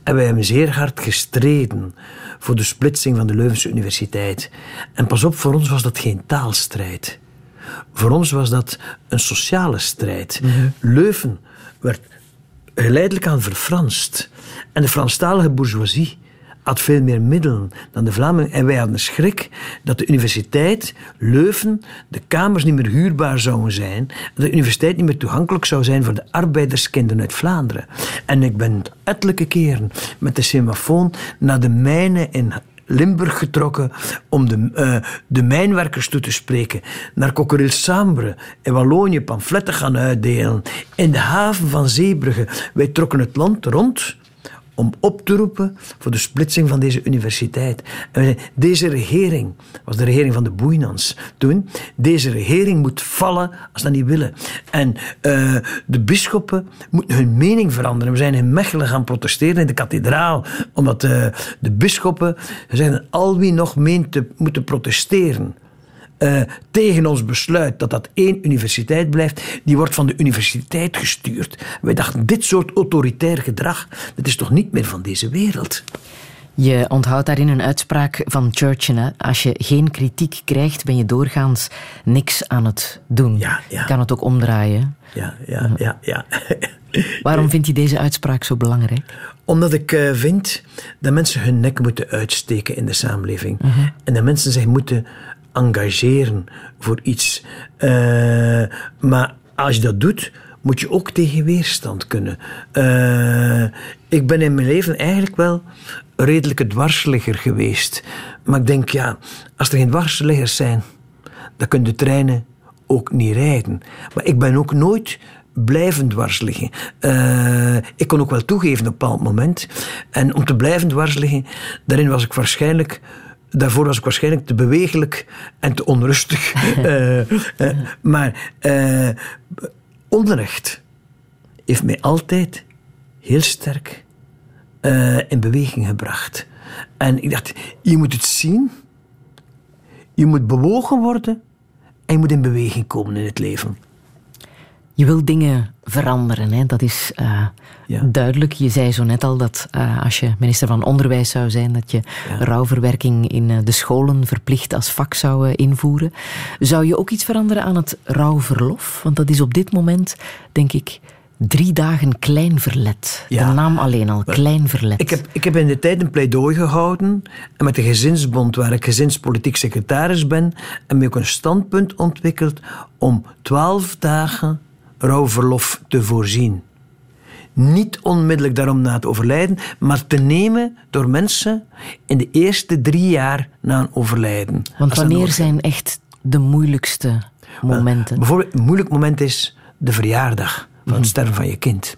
En wij hebben zeer hard gestreden voor de splitsing van de Leuvense Universiteit. En pas op, voor ons was dat geen taalstrijd. Voor ons was dat een sociale strijd. Mhm. Leuven werd geleidelijk aan verfranst. En de Franstalige bourgeoisie had veel meer middelen dan de Vlamingen. En wij hadden schrik dat de universiteit Leuven, de kamers niet meer huurbaar zouden zijn. De universiteit niet meer toegankelijk zou zijn voor de arbeiderskinderen uit Vlaanderen. En ik ben ettelijke keren met de semafoon naar de mijnen in Limburg getrokken om de, uh, de mijnwerkers toe te spreken. Naar Coqueril-Sambre in Wallonië pamfletten gaan uitdelen. In de haven van Zeebrugge. Wij trokken het land rond om op te roepen voor de splitsing van deze universiteit. Deze regering was de regering van de Boeinans toen. Deze regering moet vallen als ze dat niet willen. En uh, de bisschoppen moeten hun mening veranderen. We zijn in Mechelen gaan protesteren in de kathedraal, omdat uh, de bisschoppen zeiden al wie nog meent te moeten protesteren uh, tegen ons besluit dat dat één universiteit blijft, die wordt van de universiteit gestuurd. Wij dachten, dit soort autoritair gedrag, dat is toch niet meer van deze wereld. Je onthoudt daarin een uitspraak van Churchill. Als je geen kritiek krijgt, ben je doorgaans niks aan het doen. Ja, ja. Je kan het ook omdraaien. Ja, ja, ja. ja. Waarom vind je deze uitspraak zo belangrijk? Omdat ik uh, vind dat mensen hun nek moeten uitsteken in de samenleving. Uh mhm. -huh. En dat mensen zich moeten engageren voor iets. Uh, maar als je dat doet, moet je ook tegen weerstand kunnen. Uh, ik ben in mijn leven eigenlijk wel een redelijke dwarsligger geweest. Maar ik denk, ja, als er geen dwarsliggers zijn, dan kunnen de treinen ook niet rijden. Maar ik ben ook nooit blijven dwars liggen. Uh, ik kon ook wel toegeven op een bepaald moment. En om te blijven dwars liggen, daarin was ik waarschijnlijk daarvoor was ik waarschijnlijk te bewegelijk en te onrustig. uh, uh, maar uh, onrecht heeft mij altijd heel sterk in beweging gebracht. En ik dacht, je moet het zien, je moet bewogen worden en je moet in beweging komen in het leven. Je wil dingen veranderen, hè? dat is uh, ja. duidelijk. Je zei zo net al dat uh, als je minister van Onderwijs zou zijn, dat je ja. rouwverwerking in uh, de scholen verplicht als vak zou invoeren. Zou je ook iets veranderen aan het rouwverlof? Want dat is op dit moment, denk ik, drie dagen klein verlet. Ja. De naam alleen al, klein verlet. Ik heb, ik heb in de tijd een pleidooi gehouden en met de gezinsbond, waar ik gezinspolitiek secretaris ben, en me ook een standpunt ontwikkeld om twaalf dagen rouwverlof te voorzien. Niet onmiddellijk daarom na het overlijden, maar te nemen door mensen in de eerste drie jaar na een overlijden. Want wanneer zijn echt de moeilijkste momenten? bijvoorbeeld, een moeilijk moment is de verjaardag van het mhm. sterven van je kind.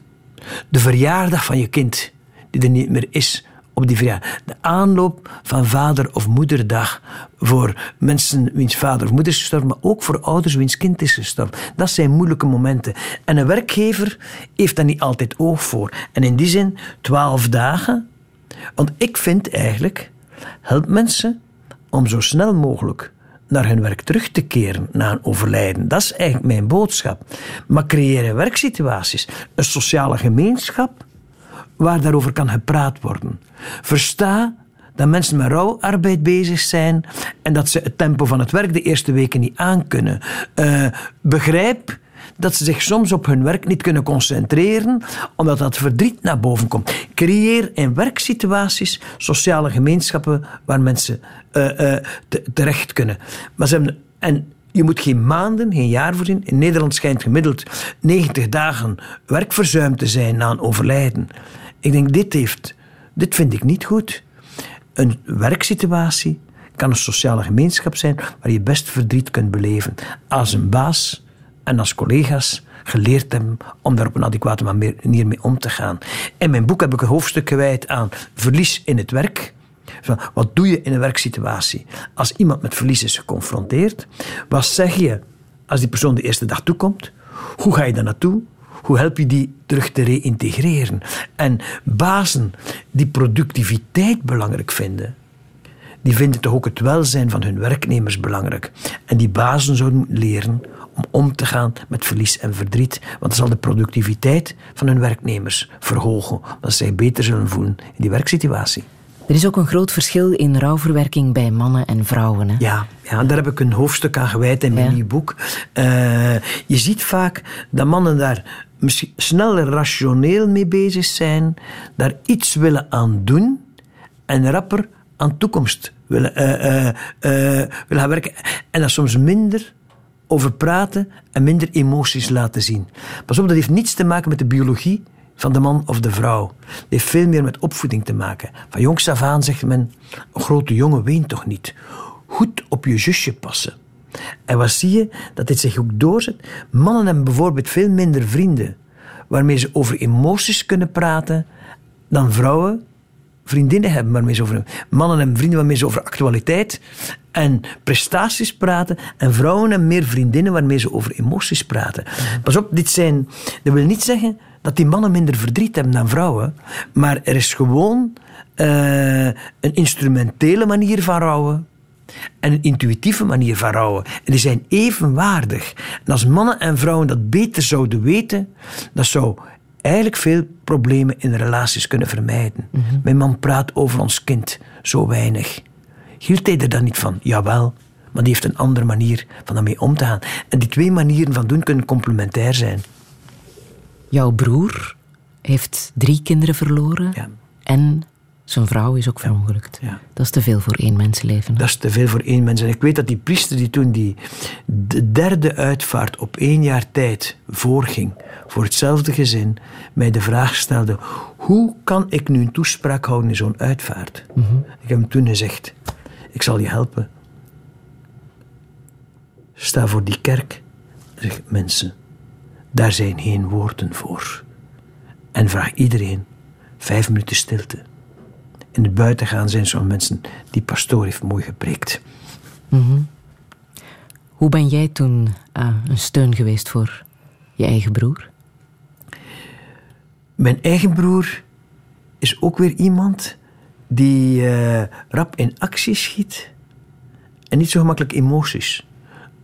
De verjaardag van je kind, die er niet meer is, op die verjaardag. De aanloop van vader- of moederdag voor mensen wiens vader of moeder is gestorven, maar ook voor ouders wiens kind is gestorven. Dat zijn moeilijke momenten. En een werkgever heeft daar niet altijd oog voor. En in die zin, twaalf dagen. Want ik vind eigenlijk Help mensen om zo snel mogelijk naar hun werk terug te keren na een overlijden. Dat is eigenlijk mijn boodschap. Maar creëren werksituaties, een sociale gemeenschap waar daarover kan gepraat worden. Versta dat mensen met rouwarbeid bezig zijn en dat ze het tempo van het werk de eerste weken niet aankunnen. Uh, begrijp dat ze zich soms op hun werk niet kunnen concentreren, omdat dat verdriet naar boven komt. Creëer in werksituaties sociale gemeenschappen waar mensen uh, uh, terecht kunnen. Maar ze en je moet geen maanden, geen jaar voorzien. In Nederland schijnt gemiddeld 90 dagen werkverzuim te zijn na een overlijden. Ik denk, dit, heeft, dit vind ik niet goed. Een werksituatie kan een sociale gemeenschap zijn waar je best verdriet kunt beleven. Als een baas en als collega's geleerd hebben om daar op een adequate manier mee om te gaan. In mijn boek heb ik een hoofdstuk gewijd aan verlies in het werk. Wat doe je in een werksituatie als iemand met verlies is geconfronteerd? Wat zeg je als die persoon de eerste dag toekomt? Hoe ga je daar naartoe? Hoe help je die terug te reïntegreren? En bazen die productiviteit belangrijk vinden, die vinden toch ook het welzijn van hun werknemers belangrijk. En die bazen zouden leren om om te gaan met verlies en verdriet. Want dat zal de productiviteit van hun werknemers verhogen. Dat zij beter zullen voelen in die werksituatie. Er is ook een groot verschil in rouwverwerking bij mannen en vrouwen. Hè? Ja, ja, daar heb ik een hoofdstuk aan gewijd in mijn nieuw boek. Uh, je ziet vaak dat mannen daar misschien sneller rationeel mee bezig zijn, daar iets willen aan doen en rapper aan toekomst willen, uh, uh, willen gaan werken. En dat soms minder over praten en minder emoties laten zien. Pas op, dat heeft niets te maken met de biologie van de man of de vrouw. Het heeft veel meer met opvoeding te maken. Van jongs af aan zegt men, een grote jongen weent toch niet. Goed op je zusje passen. En wat zie je? Dat dit zich ook doorzet. Mannen hebben bijvoorbeeld veel minder vrienden waarmee ze over emoties kunnen praten dan vrouwen vriendinnen hebben waarmee ze over... Mannen hebben vrienden waarmee ze over actualiteit en prestaties praten. En vrouwen hebben meer vriendinnen waarmee ze over emoties praten. Pas op, dit zijn... Dat wil niet zeggen dat die mannen minder verdriet hebben dan vrouwen. Maar er is gewoon uh, een instrumentele manier van rouwen en een intuïtieve manier van rouwen. En die zijn evenwaardig. En als mannen en vrouwen dat beter zouden weten, dat zou eigenlijk veel problemen in relaties kunnen vermijden. Mhm. Mijn man praat over ons kind zo weinig. Hield hij er dan niet van? Jawel. Maar die heeft een andere manier van daarmee om te gaan. En die twee manieren van doen kunnen complementair zijn. Jouw broer heeft drie kinderen verloren. Ja. En zijn vrouw is ook verongelukt. Ja. Dat is te veel voor één mensenleven. Dat is te veel voor één mens. En ik weet dat die priester die toen die de derde uitvaart op één jaar tijd voorging voor hetzelfde gezin, mij de vraag stelde: hoe kan ik nu een toespraak houden in zo'n uitvaart? Mhm. Ik heb hem toen gezegd: ik zal je helpen. Sta voor die kerk. Zeg mensen, daar zijn geen woorden voor. En vraag iedereen vijf minuten stilte in de buiten gaan zijn zo'n mensen die pastoor heeft mooi gepreekt. Mhm. Hoe ben jij toen uh, een steun geweest voor je eigen broer? Mijn eigen broer is ook weer iemand die uh, rap in actie schiet en niet zo gemakkelijk emoties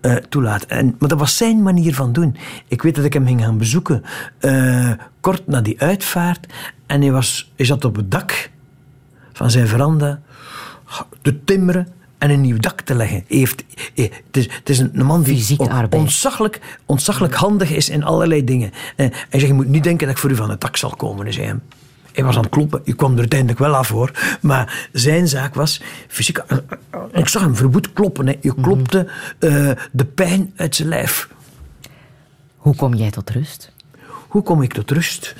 uh, toelaat. En, maar dat was zijn manier van doen. Ik weet dat ik hem ging gaan bezoeken kort na die uitvaart en hij, was, hij zat op het dak van zijn veranda te timmeren en een nieuw dak te leggen. Hij heeft, eh, het, is, het is een man die ontzaglijk, ontzaglijk handig is in allerlei dingen. En hij zegt, je moet niet denken dat ik voor u van het dak zal komen, hem. Hij was aan het kloppen. Je kwam er uiteindelijk wel af hoor. Maar zijn zaak was fysiek. Ik zag hem verwoed kloppen. Hè. Je mhm. klopte uh, de pijn uit zijn lijf. Hoe kom jij tot rust? Hoe kom ik tot rust?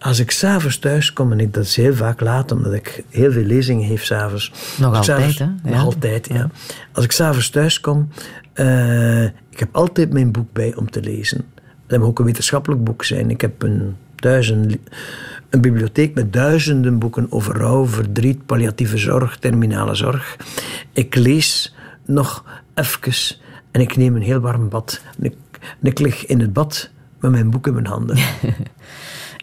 Als ik s'avonds thuis kom, en ik, dat is heel vaak laat, omdat ik heel veel lezingen heb s'avonds. Nog altijd, hè? Nog altijd, ja. Als ik s'avonds thuis kom, uh, ik heb altijd mijn boek bij om te lezen. Dat moet ook een wetenschappelijk boek zijn. Ik heb een, duizend, een bibliotheek met duizenden boeken over rouw, verdriet, palliatieve zorg, terminale zorg. Ik lees nog even en ik neem een heel warm bad. En ik, en ik lig in het bad met mijn boek in mijn handen.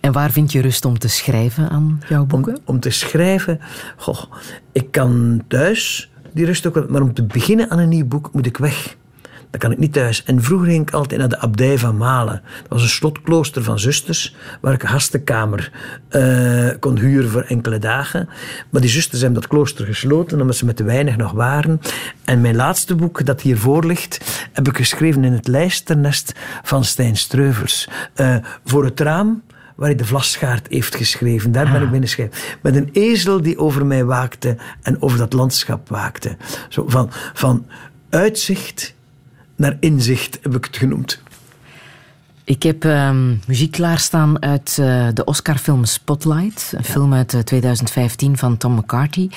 En waar vind je rust om te schrijven aan jouw boeken? Om, om te schrijven, goh, ik kan thuis die rust ook wel, maar om te beginnen aan een nieuw boek moet ik weg. Dan kan ik niet thuis. En vroeger ging ik altijd naar de abdij van Malen. Dat was een slotklooster van zusters, waar ik een gastenkamer uh, kon huren voor enkele dagen. Maar die zusters hebben dat klooster gesloten, omdat ze met te weinig nog waren. En mijn laatste boek, dat hiervoor ligt, heb ik geschreven in het lijsternest van Stijn Streuvels. Uh, voor het raam waar hij de Vlasgaard heeft geschreven. Daar ben ik ah. binnen schrijven. Met een ezel die over mij waakte en over dat landschap waakte. Zo van, van uitzicht naar inzicht heb ik het genoemd. Ik heb uh, muziek klaarstaan uit uh, de Oscarfilm Spotlight. Een film uit uh, eh, 2015 van Tom McCarthy.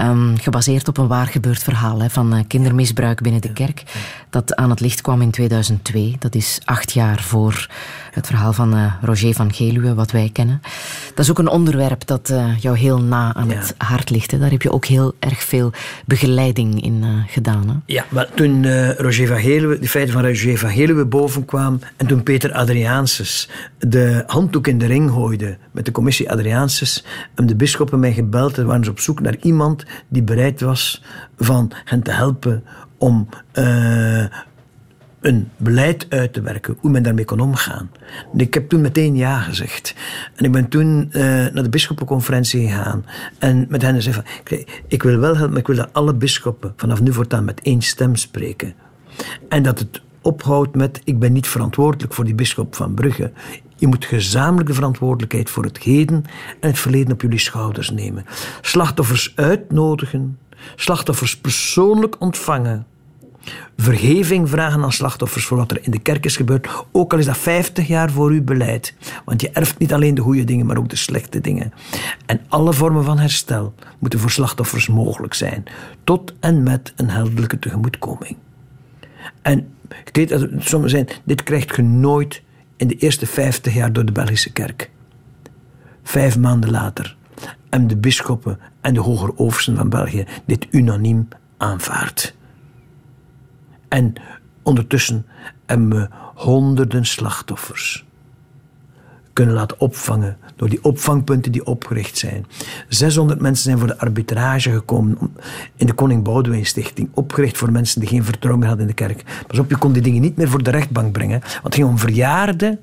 Um, gebaseerd op een waar gebeurd verhaal hè, van uh, kindermisbruik binnen de kerk. Dat aan het licht kwam in 2002. Dat is acht jaar voor het verhaal van Roger van Geluwe, wat wij kennen. Dat is ook een onderwerp dat jou heel na aan het hart ligt. Hè. Daar heb je ook heel erg veel begeleiding in gedaan. Hè. Ja, maar toen Roger van Geluwe, de feiten van Roger van Geluwe bovenkwamen en toen Peter Adriaanses de handdoek in de ring gooide met de commissie Adriaanses, hebben de bisschoppen mij gebeld en waren ze op zoek naar iemand die bereid was van hen te helpen om uh, een beleid uit te werken, hoe men daarmee kon omgaan. ik heb toen meteen ja gezegd. En ik ben toen uh, naar de bisschoppenconferentie gegaan en met hen gezegd ik wil wel helpen, maar ik wil dat alle bisschoppen vanaf nu voortaan met één stem spreken. En dat het ophoudt met ik ben niet verantwoordelijk voor die bisschop van Brugge. Je moet gezamenlijke verantwoordelijkheid voor het heden en het verleden op jullie schouders nemen. Slachtoffers uitnodigen, slachtoffers persoonlijk ontvangen. Vergeving vragen aan slachtoffers voor wat er in de kerk is gebeurd, ook al is dat 50 jaar voor uw beleid. Want je erft niet alleen de goede dingen, maar ook de slechte dingen. En alle vormen van herstel moeten voor slachtoffers mogelijk zijn, tot en met een heldelijke tegemoetkoming. En dat het sommigen zijn, dit krijgt je nooit in de eerste 50 jaar door de Belgische kerk. Vijf maanden later hebben de bisschoppen en de hoger oversten van België dit unaniem aanvaard. En ondertussen hebben we honderden slachtoffers kunnen laten opvangen door die opvangpunten die opgericht zijn. 600 mensen zijn voor de arbitrage gekomen in de Koning Boudewijn Stichting, opgericht voor mensen die geen vertrouwen meer hadden in de kerk. Pas op, je kon die dingen niet meer voor de rechtbank brengen, want het ging om verjaarde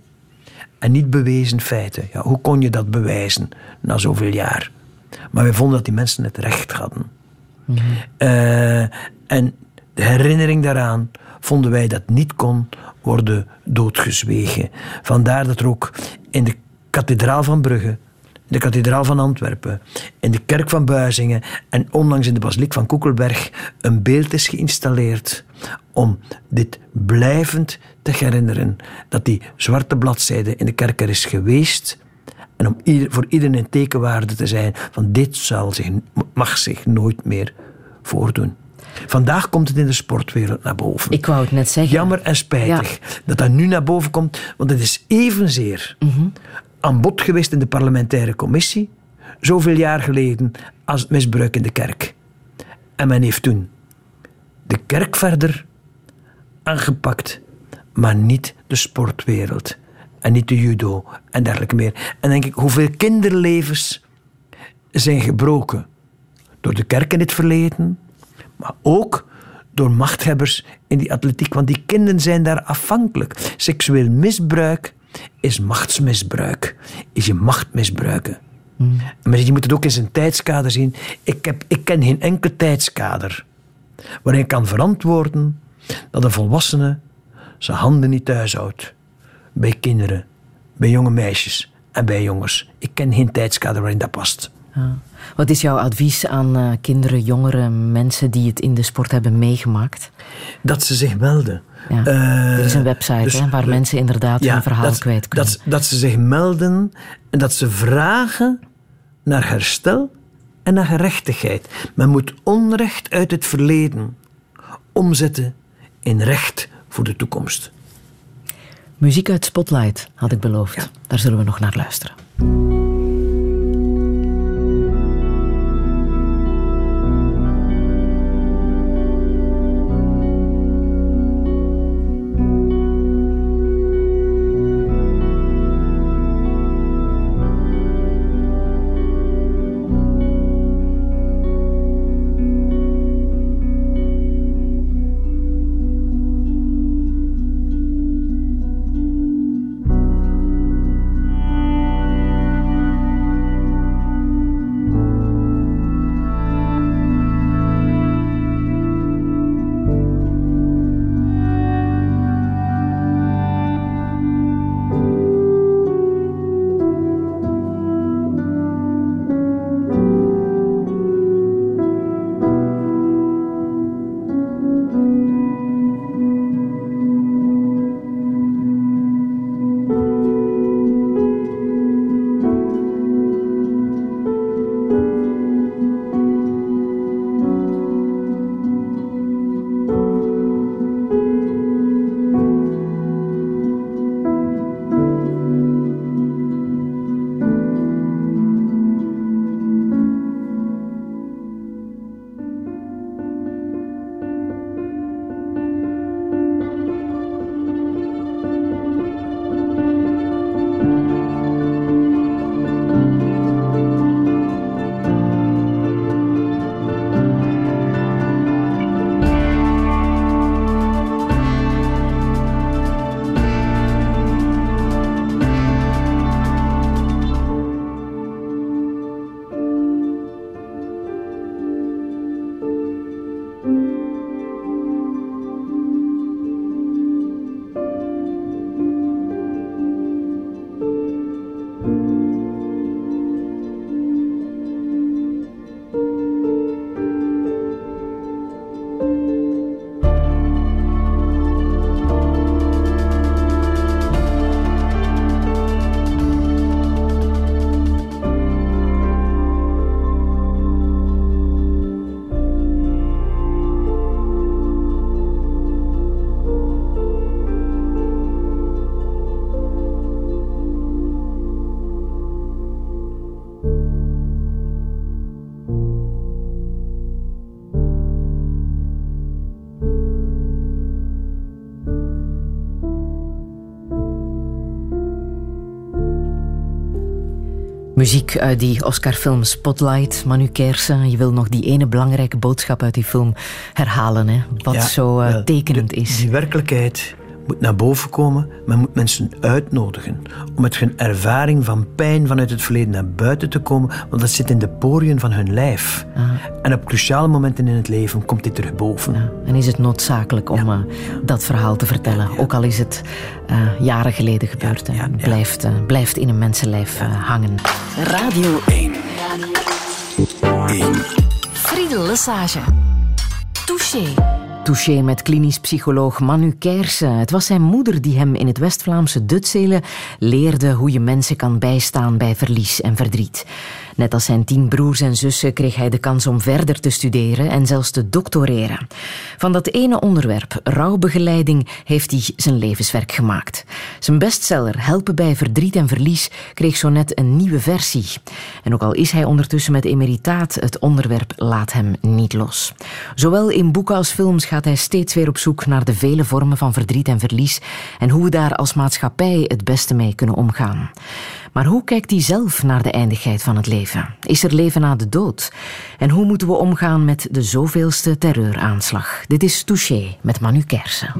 en niet bewezen feiten. Ja, hoe kon je dat bewijzen na zoveel jaar? Maar wij vonden dat die mensen het recht hadden. Mhm. Uh, en de herinnering daaraan vonden wij dat niet kon worden doodgezwegen. Vandaar dat er ook in de kathedraal van Brugge, in de kathedraal van Antwerpen, in de kerk van Buizingen en onlangs in de basiliek van Koekelberg een beeld is geïnstalleerd om dit blijvend te herinneren. Dat die zwarte bladzijde in de kerk er is geweest en om voor iedereen een tekenwaarde te zijn van dit zal zich, mag zich nooit meer voordoen. Vandaag komt het in de sportwereld naar boven. Ik wou het net zeggen. Jammer en spijtig dat dat nu naar boven komt, want het is evenzeer mm aan bod geweest in de parlementaire commissie, zoveel jaar geleden, als het misbruik in de kerk. En men heeft toen de kerk verder aangepakt, maar niet de sportwereld en niet de judo en dergelijke meer. En denk ik, hoeveel kinderlevens zijn gebroken door de kerk in het verleden, maar ook door machthebbers in die atletiek, want die kinderen zijn daar afhankelijk. Seksueel misbruik is machtsmisbruik, is je macht misbruiken. Maar je moet het ook in zijn tijdskader zien. Ik, heb, ik ken geen enkel tijdskader waarin ik kan verantwoorden dat een volwassene zijn handen niet thuis houdt. Bij kinderen, bij jonge meisjes en bij jongens. Ik ken geen tijdskader waarin dat past. Wat is jouw advies aan uh, kinderen, jongeren, mensen die het in de sport hebben meegemaakt? Dat ze zich melden. Ja. Uh, er is een website dus, hè, waar mensen inderdaad hun verhaal dat, kwijt kunnen. Dat, dat ze zich melden en dat ze vragen naar herstel en naar gerechtigheid. Men moet onrecht uit het verleden omzetten in recht voor de toekomst. Muziek uit Spotlight had ik beloofd. Daar zullen we nog naar luisteren. Muziek uit die Oscar-film Spotlight, Manu Kersen. Je wil nog die ene belangrijke boodschap uit die film herhalen, hè? wat zo uh, tekenend is. Die werkelijkheid moet naar boven komen. Men moet mensen uitnodigen om met hun ervaring van pijn vanuit het verleden naar buiten te komen, want dat zit in de poriën van hun lijf. Ah. En op cruciale momenten in het leven komt dit terug boven. En is het noodzakelijk om uh, dat verhaal te vertellen, ook al is het uh, jaren geleden gebeurd. en blijft, uh, blijft in een mensenlijf hangen. Radio 1. 1. Friedel Lesage. Touché. Touché met klinisch psycholoog Manu Kersen. Het was zijn moeder die hem in het West-Vlaamse Dutselen leerde hoe je mensen kan bijstaan bij verlies en verdriet. Net als zijn tien broers en zussen kreeg hij de kans om verder te studeren en zelfs te doctoreren. Van dat ene onderwerp, rouwbegeleiding, heeft hij zijn levenswerk gemaakt. Zijn bestseller Helpen bij verdriet en verlies kreeg zo net een nieuwe versie. En ook al is hij ondertussen met emeritaat, het onderwerp laat hem niet los. Zowel in boeken als films gaat hij steeds weer op zoek naar de vele vormen van verdriet en verlies en hoe we daar als maatschappij het beste mee kunnen omgaan. Maar hoe kijkt hij zelf naar de eindigheid van het leven? Is er leven na de dood? En hoe moeten we omgaan met de zoveelste terreuraanslag? Dit is Touché met Manu Kersen.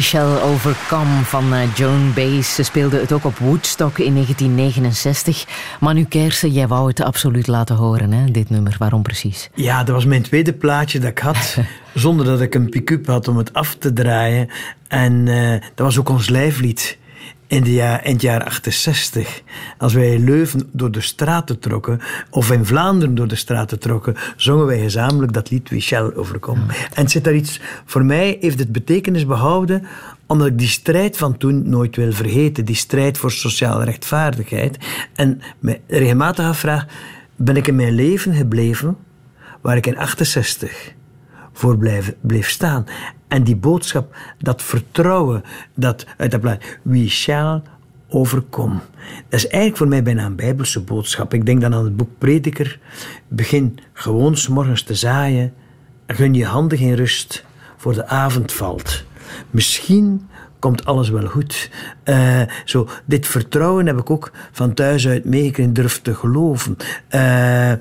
Shall Overcome van eh, Joan Baez. Ze speelde het ook op Woodstock in 1969. Manu Kersen, jij wou het absoluut laten horen, hè, dit nummer. Waarom precies? Ja, dat was mijn tweede plaatje dat ik had, zonder dat ik een pick-up had om het af te draaien. En uh, dat was ook ons lijflied in, de jaar, in het jaar 68, als wij in Leuven door de straten trokken, of in Vlaanderen door de straten trokken, zongen wij gezamenlijk dat lied Michel overkom. En zit daar iets, voor mij heeft het betekenis behouden, omdat ik die strijd van toen nooit wil vergeten, die strijd voor sociale rechtvaardigheid. En me regelmatig afvraag, ben ik in mijn leven gebleven waar ik in 68 voor blijf, bleef staan. En die boodschap, dat vertrouwen, dat uit dat plaat, we shall overcome. Dat is eigenlijk voor mij bijna een bijbelse boodschap. Ik denk dan aan het boek Prediker. Begin gewoon s morgens te zaaien. Gun je handen geen rust voor de avond valt. Misschien komt alles wel goed. Uh, zo, dit vertrouwen heb ik ook van thuis uit meegekregen, durf te geloven. Uh, uh,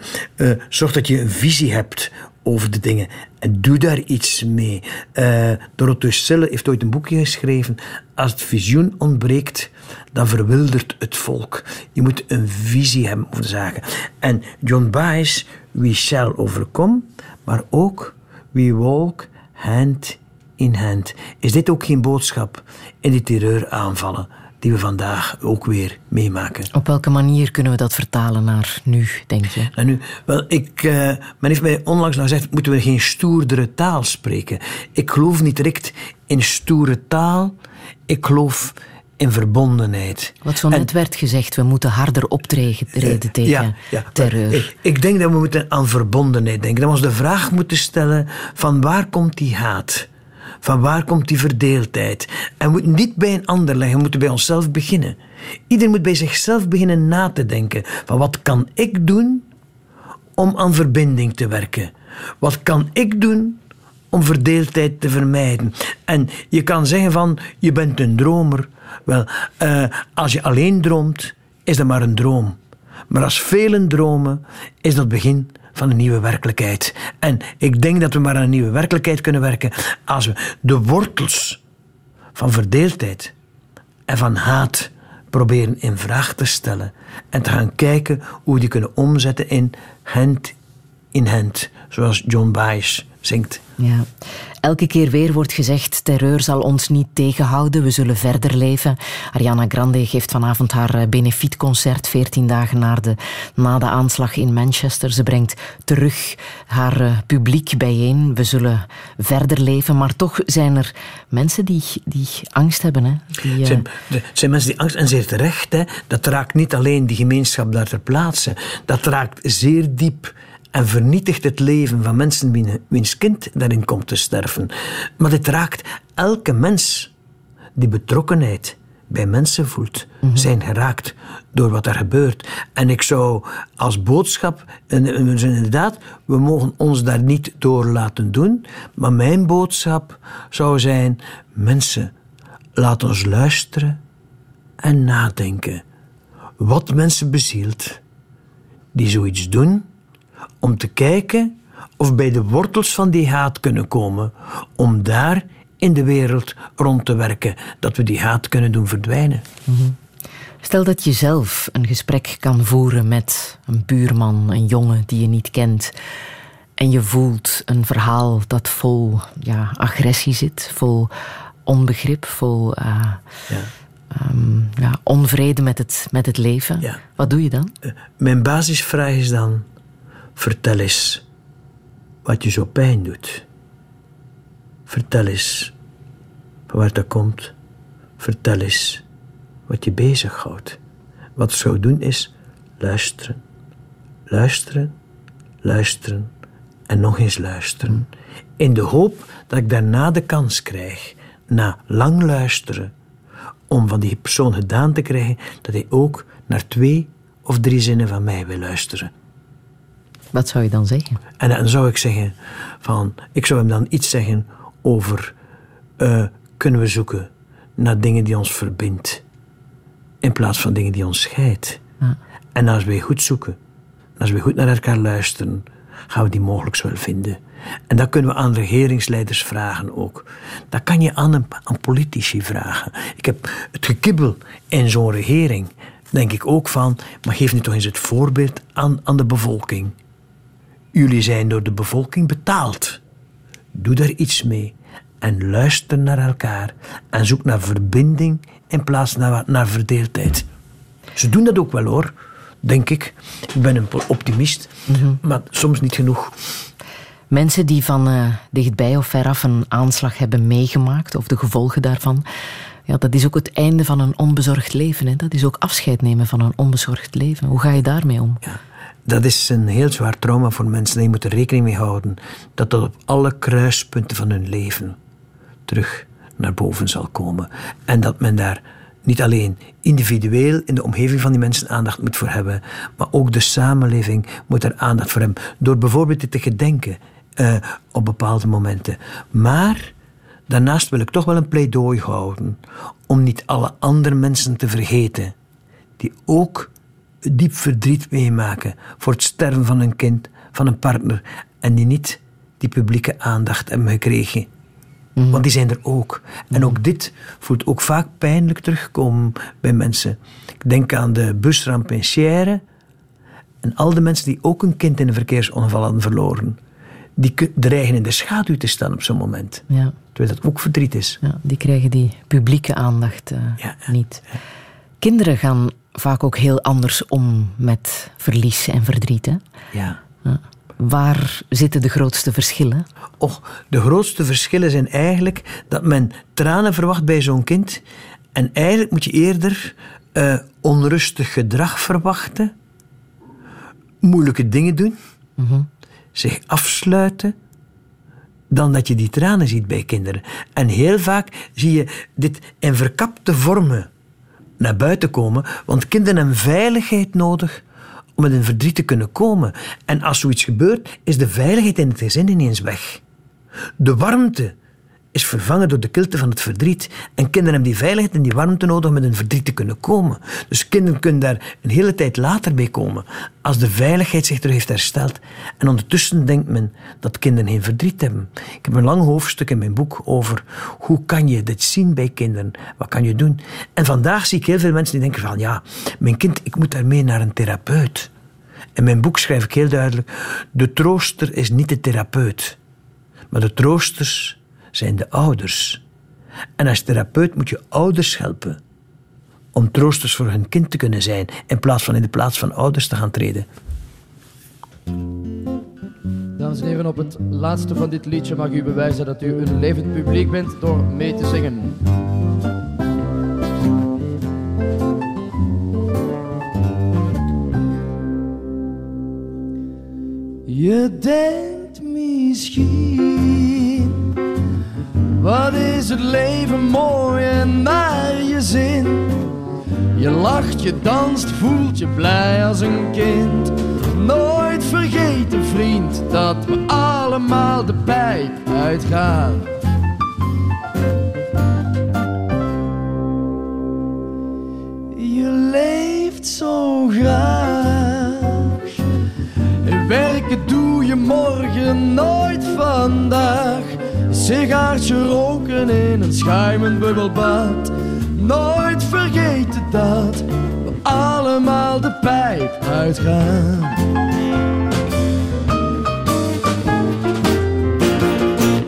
zorg dat je een visie hebt over de dingen. En doe daar iets mee. Uh, Dorothee Sille heeft ooit een boekje geschreven. Als het visioen ontbreekt, dan verwildert het volk. Je moet een visie hebben over de zaken. En John Baez, we shall overcome, maar ook we walk hand in hand. Is dit ook geen boodschap in die terreuraanvallen? Die we vandaag ook weer meemaken. Op welke manier kunnen we dat vertalen naar nu, denk je? Nou, nu, wel, ik, uh, men heeft mij onlangs nog gezegd, moeten we geen stoerdere taal spreken? Ik geloof niet direct in stoere taal. Ik geloof in verbondenheid. Wat zo net werd gezegd, we moeten harder optreden uh, tegen ja, ja, terreur. Ik, ik, denk dat we moeten aan verbondenheid denken. Dat we ons de vraag moeten stellen van waar komt die haat? Van waar komt die verdeeldheid? En we moeten niet bij een ander leggen, we moeten bij onszelf beginnen. Iedereen moet bij zichzelf beginnen na te denken. Van wat kan ik doen om aan verbinding te werken? Wat kan ik doen om verdeeldheid te vermijden? En je kan zeggen van, je bent een dromer. Wel, uh, als je alleen droomt, is dat maar een droom. Maar als velen dromen, is dat begin van een nieuwe werkelijkheid. En ik denk dat we maar aan een nieuwe werkelijkheid kunnen werken als we de wortels van verdeeldheid en van haat proberen in vraag te stellen en te gaan kijken hoe we die kunnen omzetten in hand in hand, zoals John Baez zingt. Ja. Elke keer weer wordt gezegd: terreur zal ons niet tegenhouden, we zullen verder leven. Ariana Grande geeft vanavond haar eh, benefietconcert, 14 dagen na de, na de aanslag in Manchester. Ze brengt terug haar uh, publiek bijeen. We zullen verder leven, maar toch zijn er mensen die, die angst hebben. Hè? Die, uh... zijn, zijn mensen die angst, en zeer terecht, hè? dat raakt niet alleen die gemeenschap daar ter plaatse, dat raakt zeer diep en vernietigt het leven van mensen wiens kind daarin komt te sterven. Maar dit raakt elke mens die betrokkenheid bij mensen voelt, mhm. zijn geraakt door wat er gebeurt. En ik zou als boodschap, en inderdaad, we mogen ons daar niet door laten doen, maar mijn boodschap zou zijn, mensen, laat ons luisteren en nadenken. Wat mensen bezielt, die zoiets doen, om te kijken of bij de wortels van die haat kunnen komen, om daar in de wereld rond te werken, dat we die haat kunnen doen verdwijnen. Mhm. Stel dat je zelf een gesprek kan voeren met een buurman, een jongen die je niet kent, en je voelt een verhaal dat vol ja, agressie zit, vol onbegrip, vol uh, ja. Um, ja, onvrede met het, met het leven. Ja. Wat doe je dan? Uh, mijn basisvraag is dan: Vertel eens wat je zo pijn doet. Vertel eens waar dat komt. Vertel eens wat je bezighoudt. Wat zou doen is luisteren, luisteren, luisteren en nog eens luisteren. In de hoop dat ik daarna de kans krijg, na lang luisteren, om van die persoon gedaan te krijgen dat hij ook naar twee of drie zinnen van mij wil luisteren. Wat zou je dan zeggen? En dan zou ik zeggen van, ik zou hem dan iets zeggen over uh, kunnen we zoeken naar dingen die ons verbindt in plaats van dingen die ons scheidt. Ja. En als we goed zoeken, als we goed naar elkaar luisteren, gaan we die mogelijk wel vinden. En dat kunnen we aan regeringsleiders vragen ook. Dat kan je aan, een, aan politici vragen. Ik heb het gekibbel in zo'n regering, denk ik ook van, maar geef nu toch eens het voorbeeld aan, aan de bevolking. Jullie zijn door de bevolking betaald. Doe daar iets mee. En luister naar elkaar. En zoek naar verbinding in plaats naar, naar verdeeldheid. Ze doen dat ook wel hoor, denk ik. Ik ben een optimist, mhm. maar soms niet genoeg. Mensen die van uh, dichtbij of veraf een aanslag hebben meegemaakt, of de gevolgen daarvan, ja, dat is ook het einde van een onbezorgd leven. Hè? Dat is ook afscheid nemen van een onbezorgd leven. Hoe ga je daarmee om? Ja, dat is een heel zwaar trauma voor mensen. Daar je moet er rekening mee houden dat dat op alle kruispunten van hun leven terug naar boven zal komen. En dat men daar niet alleen individueel in de omgeving van die mensen aandacht moet voor hebben, maar ook de samenleving moet er aandacht voor hebben. Door bijvoorbeeld te gedenken uh, op bepaalde momenten. Maar daarnaast wil ik toch wel een pleidooi houden om niet alle andere mensen te vergeten die ook diep verdriet meemaken voor het sterven van een kind, van een partner en die niet die publieke aandacht hebben gekregen. Mhm. Want die zijn er ook. En ook dit voelt ook vaak pijnlijk terugkomen bij mensen. Ik denk aan de busramp in Sierre. En al de mensen die ook een kind in een verkeersongeval hadden verloren die dreigen in de schaduw te staan op zo'n moment. Ja. Terwijl dat ook verdriet is. Ja, die krijgen die publieke aandacht uh, niet. Kinderen gaan vaak ook heel anders om met verlies en verdriet. Hè? Ja. Waar zitten de grootste verschillen? Och, de grootste verschillen zijn eigenlijk dat men tranen verwacht bij zo'n kind. En eigenlijk moet je eerder uh, onrustig gedrag verwachten, moeilijke dingen doen. Mm zich afsluiten dan dat je die tranen ziet bij kinderen. En heel vaak zie je dit in verkapte vormen naar buiten komen, want kinderen hebben veiligheid nodig om met een verdriet te kunnen komen. En als zoiets gebeurt, is de veiligheid in het gezin ineens weg. De warmte is vervangen door de kilte van het verdriet. En kinderen hebben die veiligheid en die warmte nodig om met hun verdriet te kunnen komen. Dus kinderen kunnen daar een hele tijd later bij komen, als de veiligheid zich terug heeft hersteld. En ondertussen denkt men dat kinderen geen verdriet hebben. Ik heb een lang hoofdstuk in mijn boek over hoe kan je dit zien bij kinderen? Wat kan je doen? En vandaag zie ik heel veel mensen die denken van ja, mijn kind, ik moet daarmee naar een therapeut. In mijn boek schrijf ik heel duidelijk, de trooster is niet de therapeut, maar de troosters zijn de ouders. En als therapeut moet je ouders helpen om troosters voor hun kind te kunnen zijn, in plaats van in de plaats van ouders te gaan treden. Dames en heren, op het laatste van dit liedje mag u bewijzen dat u een levend publiek bent door mee te zingen. Je denkt misschien wat is het leven mooi en naar je zin? Je lacht, je danst, voelt je blij als een kind. Nooit vergeten, vriend, dat we allemaal de pijp uitgaan. Je leeft zo graag. Werken doe je morgen, nooit vandaag sigaartje roken in een schuimend bubbelbad. Nooit vergeten dat we allemaal de pijp uitgaan.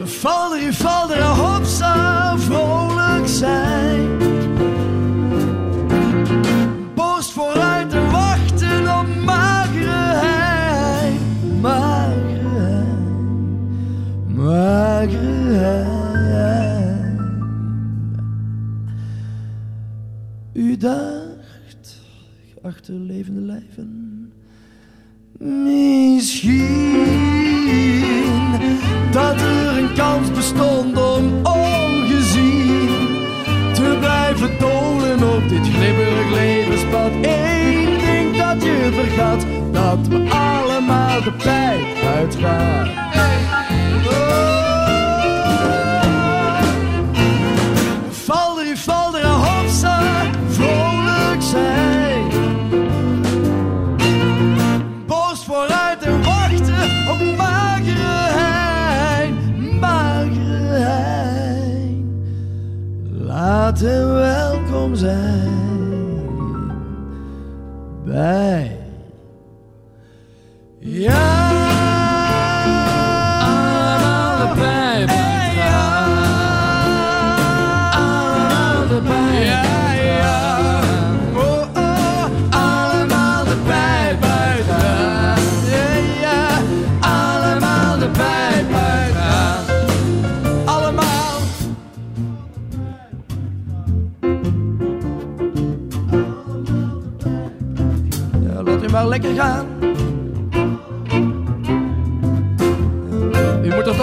Val er, val er, hopsa, vrolijk zijn. Dacht, geachte levende lijven, misschien dat er een kans bestond om ongezien te blijven dolen op dit glibberig levenspad. Eén ding dat je vergat, dat we allemaal de pijp uitgaan. En welkom zijn bij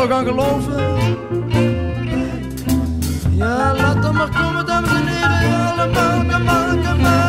U moet er toch aan geloven. Ja, laat hem maar komen, dames en heren. Allemaal, maar. Allemaal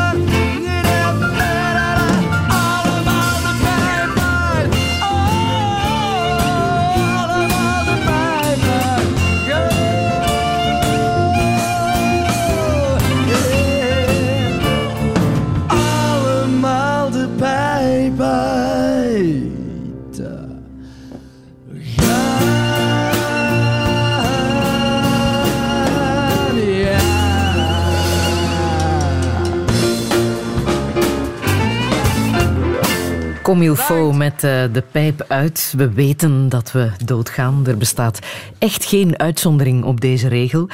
Comme il faut met eh, de pijp uit. We weten dat we doodgaan. Er bestaat echt geen uitzondering op deze regel.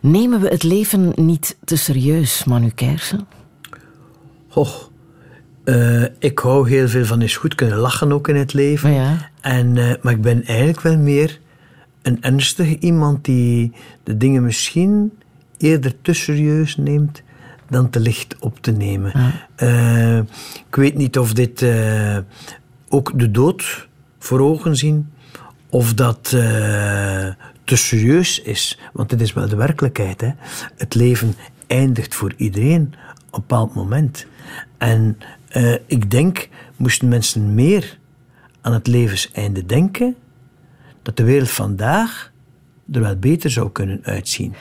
Nemen we het leven niet te serieus, Manu Kersen? Och, eh, ik hou heel veel van eens goed kunnen lachen ook in het leven. Ja. En, eh, maar ik ben eigenlijk wel meer een ernstige iemand die de dingen misschien eerder te serieus neemt dan te licht op te nemen. Eh, ik weet niet of dit eh, ook de dood voor ogen zien, of dat eh, te serieus is. Want dit is wel de werkelijkheid. Hè? Het leven eindigt voor iedereen op een bepaald moment. En ik denk, moesten mensen meer aan het levenseinde denken, dat de wereld vandaag er wel beter zou kunnen uitzien.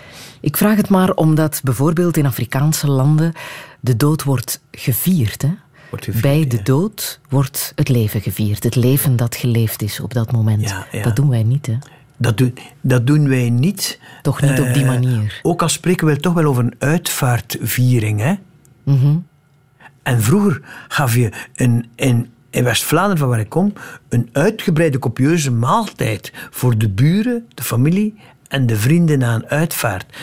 Ik vraag het maar omdat bijvoorbeeld in Afrikaanse landen de dood wordt gevierd. Hè? Wordt gevierd, Bij de ja. dood wordt het leven gevierd. Het leven dat geleefd is op dat moment. Ja, ja. Dat doen wij niet. Hè? Dat, doen dat doen wij niet. Toch niet op die Eh, manier. Ook al spreken we toch wel over een uitvaartviering. Hè? Mhm. En vroeger gaf je een, in, in West-Vlaanderen, van waar ik kom, een uitgebreide copieuze maaltijd voor de buren, de familie en de vrienden na een uitvaart.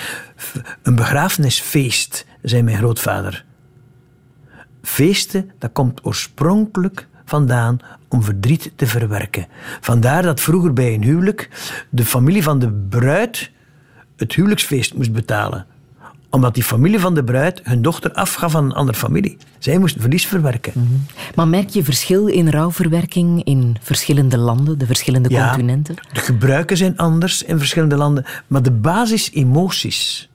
Een begrafenisfeest, zei mijn grootvader. Feesten, dat komt oorspronkelijk vandaan om verdriet te verwerken. Vandaar dat vroeger bij een huwelijk de familie van de bruid het huwelijksfeest moest betalen. Omdat die familie van de bruid hun dochter afgaf aan een andere familie. Zij moesten verlies verwerken. Maar merk je verschil in rouwverwerking in verschillende landen, de verschillende Ja. continenten? De gebruiken zijn anders in verschillende landen, maar de basisemoties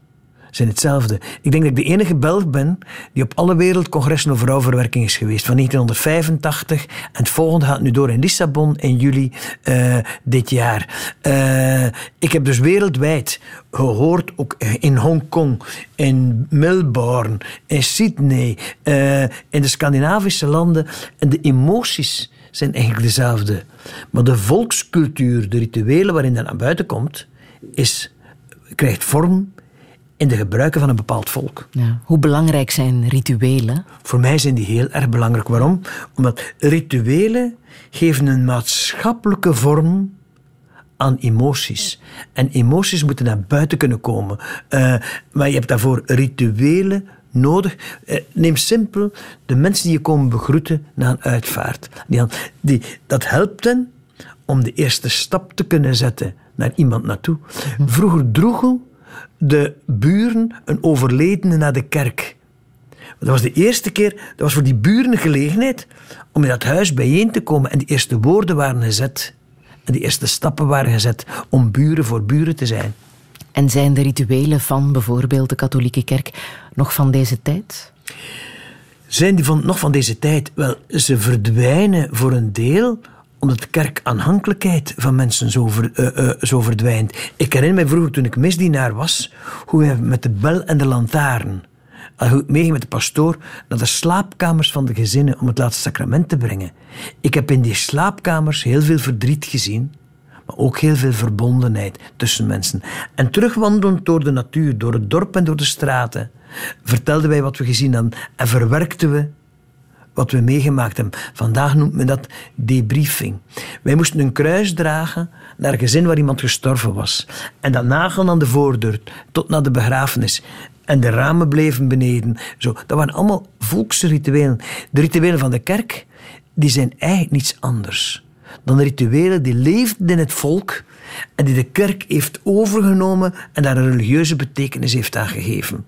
zijn hetzelfde. Ik denk dat ik de enige Belg ben die op alle wereldcongressen over rouwverwerking is geweest. Van 1985 en het volgende gaat nu door in Lissabon in juli eh, dit jaar. Eh, ik heb dus wereldwijd gehoord, ook in Hongkong, in Melbourne, in Sydney, eh, in de Scandinavische landen. En de emoties zijn eigenlijk dezelfde. Maar de volkscultuur, de rituelen waarin dat naar buiten komt, is, krijgt vorm in de gebruiken van een bepaald volk. Ja. Hoe belangrijk zijn rituelen? Voor mij zijn die heel erg belangrijk. Waarom? Omdat rituelen geven een maatschappelijke vorm aan emoties. En emoties moeten naar buiten kunnen komen. Eh, maar je hebt daarvoor rituelen nodig. Eh, neem simpel de mensen die je komen begroeten na een uitvaart. Die, die, dat helpt hen om de eerste stap te kunnen zetten naar iemand naartoe. Vroeger droegen de buren een overledene naar de kerk. Dat was de eerste keer, dat was voor die buren een gelegenheid om in dat huis bijeen te komen. En die eerste woorden waren gezet. En die eerste stappen waren gezet om buren voor buren te zijn. En zijn de rituelen van bijvoorbeeld de katholieke kerk nog van deze tijd? Zijn die van, nog van deze tijd? Wel, ze verdwijnen voor een deel omdat de kerkaanhankelijkheid van mensen eh, eh, zo verdwijnt. Ik herinner mij vroeger, toen ik misdienaar was, hoe we met de bel en de lantaarn, eh, meeging met de pastoor naar de slaapkamers van de gezinnen om het laatste sacrament te brengen. Ik heb in die slaapkamers heel veel verdriet gezien, maar ook heel veel verbondenheid tussen mensen. En terugwandelend door de natuur, door het dorp en door de straten, vertelden wij wat we gezien hadden en verwerkten we wat we meegemaakt hebben. Vandaag noemt men dat debriefing. Wij moesten een kruis dragen naar een gezin waar iemand gestorven was. En dat nagelen aan de voordeur tot naar de begrafenis. En de ramen bleven beneden. Zo, dat waren allemaal volksrituelen. De rituelen van de kerk die zijn eigenlijk niets anders dan de rituelen die leefden in het volk en die de kerk heeft overgenomen en daar een religieuze betekenis heeft aangegeven.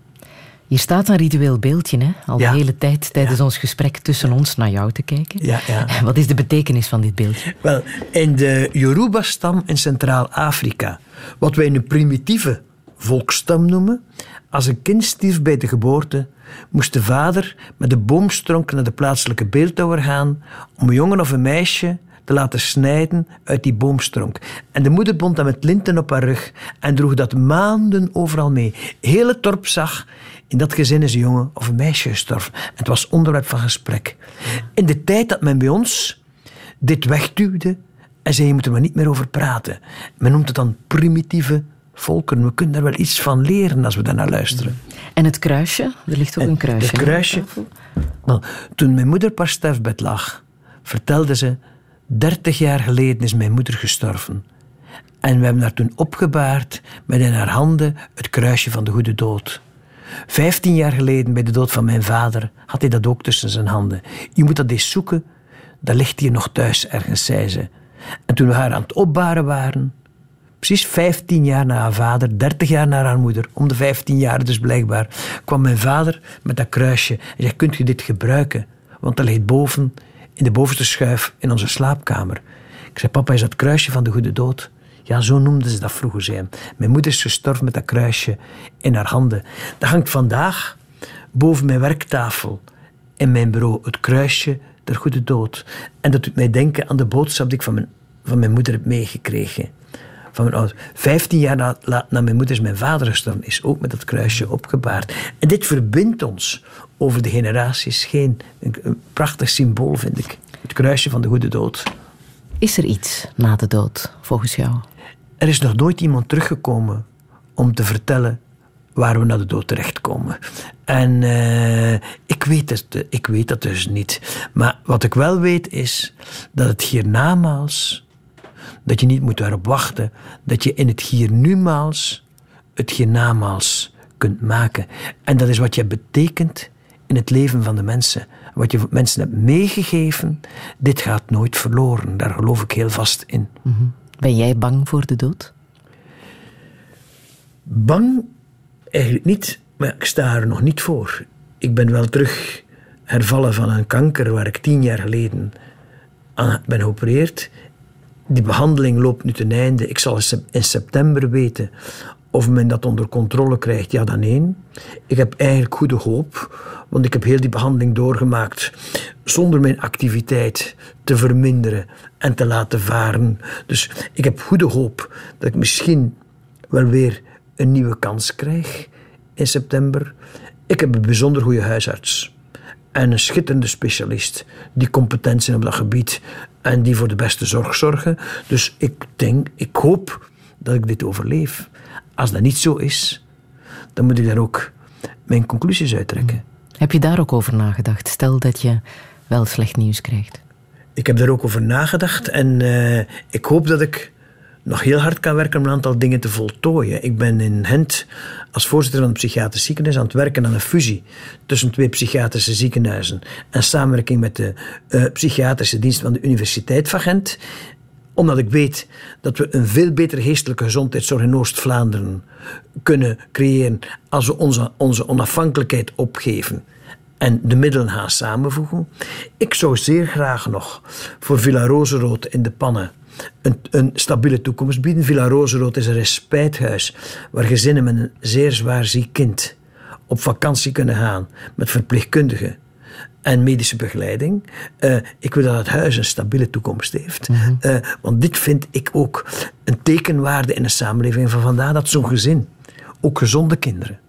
Hier staat een ritueel beeldje, hè? al de hele tijd tijdens ons gesprek tussen ons naar jou te kijken. Ja, ja. Wat is de betekenis van dit beeldje? Wel, in de Yoruba-stam in Centraal-Afrika, wat wij een primitieve volksstam noemen, als een kind stierf bij de geboorte, moest de vader met de boomstronk naar de plaatselijke beeldhouwer gaan om een jongen of een meisje te laten snijden uit die boomstronk. En de moeder bond dat met linten op haar rug en droeg dat maanden overal mee. Heel het dorp zag, in dat gezin is een jongen of een meisje gestorven. En het was onderwerp van gesprek. In de tijd dat men bij ons dit wegduwde en zei, je moet er maar niet meer over praten. Men noemt het dan primitieve volkeren. We kunnen daar wel iets van leren als we daarnaar luisteren. En het kruisje? Er ligt ook een kruisje. Het kruisje. Toen mijn moeder pas sterfbed lag, vertelde ze: 30 jaar geleden is mijn moeder gestorven. En we hebben haar toen opgebaard met in haar handen het kruisje van de goede dood. Vijftien jaar geleden, bij de dood van mijn vader, had hij dat ook tussen zijn handen. Je moet dat eens zoeken, dat ligt hier nog thuis ergens, zei ze. En toen we haar aan het opbaren waren, precies 15 jaar na haar vader, 30 jaar na haar moeder, om de 15 jaar dus blijkbaar, kwam mijn vader met dat kruisje en zei: Kunt je dit gebruiken? Want dat ligt boven in de bovenste schuif in onze slaapkamer. Ik zei: Papa, is dat kruisje van de goede dood? Ja, zo noemden ze dat vroeger. Zei. Mijn moeder is gestorven met dat kruisje in haar handen. Dat hangt vandaag boven mijn werktafel in mijn bureau, het kruisje der goede dood. En dat doet mij denken aan de boodschap die ik van mijn, van mijn moeder heb meegekregen van mijn ouders. Vijftien jaar na, na mijn moeder is mijn vader gestorven, is ook met dat kruisje opgebaard. En dit verbindt ons over de generaties. Geen, een, prachtig symbool, vind ik. Het kruisje van de goede dood. Is er iets na de dood, volgens jou? Er is nog nooit iemand teruggekomen om te vertellen waar we naar de dood terechtkomen. En uh, ik, weet het, ik weet dat dus niet. Maar wat ik wel weet is dat het hiernamaals dat je niet moet daarop wachten. Dat je in het hier numaals het hiernamaals kunt maken. En dat is wat je betekent in het leven van de mensen. Wat je mensen hebt meegegeven, dit gaat nooit verloren. Daar geloof ik heel vast in. Mhm. Ben jij bang voor de dood? Bang? Eigenlijk niet, maar ik sta er nog niet voor. Ik ben wel terug hervallen van een kanker waar ik tien jaar geleden aan ben geopereerd die behandeling loopt nu ten einde. Ik zal in september weten of men dat onder controle krijgt, ja dan nee. Ik heb eigenlijk goede hoop, want ik heb heel die behandeling doorgemaakt zonder mijn activiteit te verminderen en te laten varen. Dus ik heb goede hoop dat ik misschien wel weer een nieuwe kans krijg in september. Ik heb een bijzonder goede huisarts en een schitterende specialist die competent zijn op dat gebied en die voor de beste zorg zorgen. Dus ik denk, ik hoop dat ik dit overleef. Als dat niet zo is, dan moet ik daar ook mijn conclusies uittrekken. Heb je daar ook over nagedacht? Stel dat je wel slecht nieuws krijgt. Ik heb daar ook over nagedacht en uh, ik hoop dat ik nog heel hard kan werken om een aantal dingen te voltooien. Ik ben in Gent als voorzitter van het psychiatrisch ziekenhuis aan het werken aan een fusie tussen twee psychiatrische ziekenhuizen en samenwerking met de uh, psychiatrische dienst van de Universiteit van Gent omdat ik weet dat we een veel betere geestelijke gezondheidszorg in Oost-Vlaanderen kunnen creëren als we onze, onze onafhankelijkheid opgeven en de middelen gaan samenvoegen. Ik zou zeer graag nog voor Villa Rozenrood in de pannen een, een stabiele toekomst bieden. Villa Rozenrood is een respijthuis waar gezinnen met een zeer zwaar ziek kind op vakantie kunnen gaan met verpleegkundigen en medische begeleiding. Uh, ik wil dat het huis een stabiele toekomst heeft. Mm uh, want dit vind ik ook een tekenwaarde in de samenleving van vandaag. Dat zo'n gezin, ook gezonde kinderen,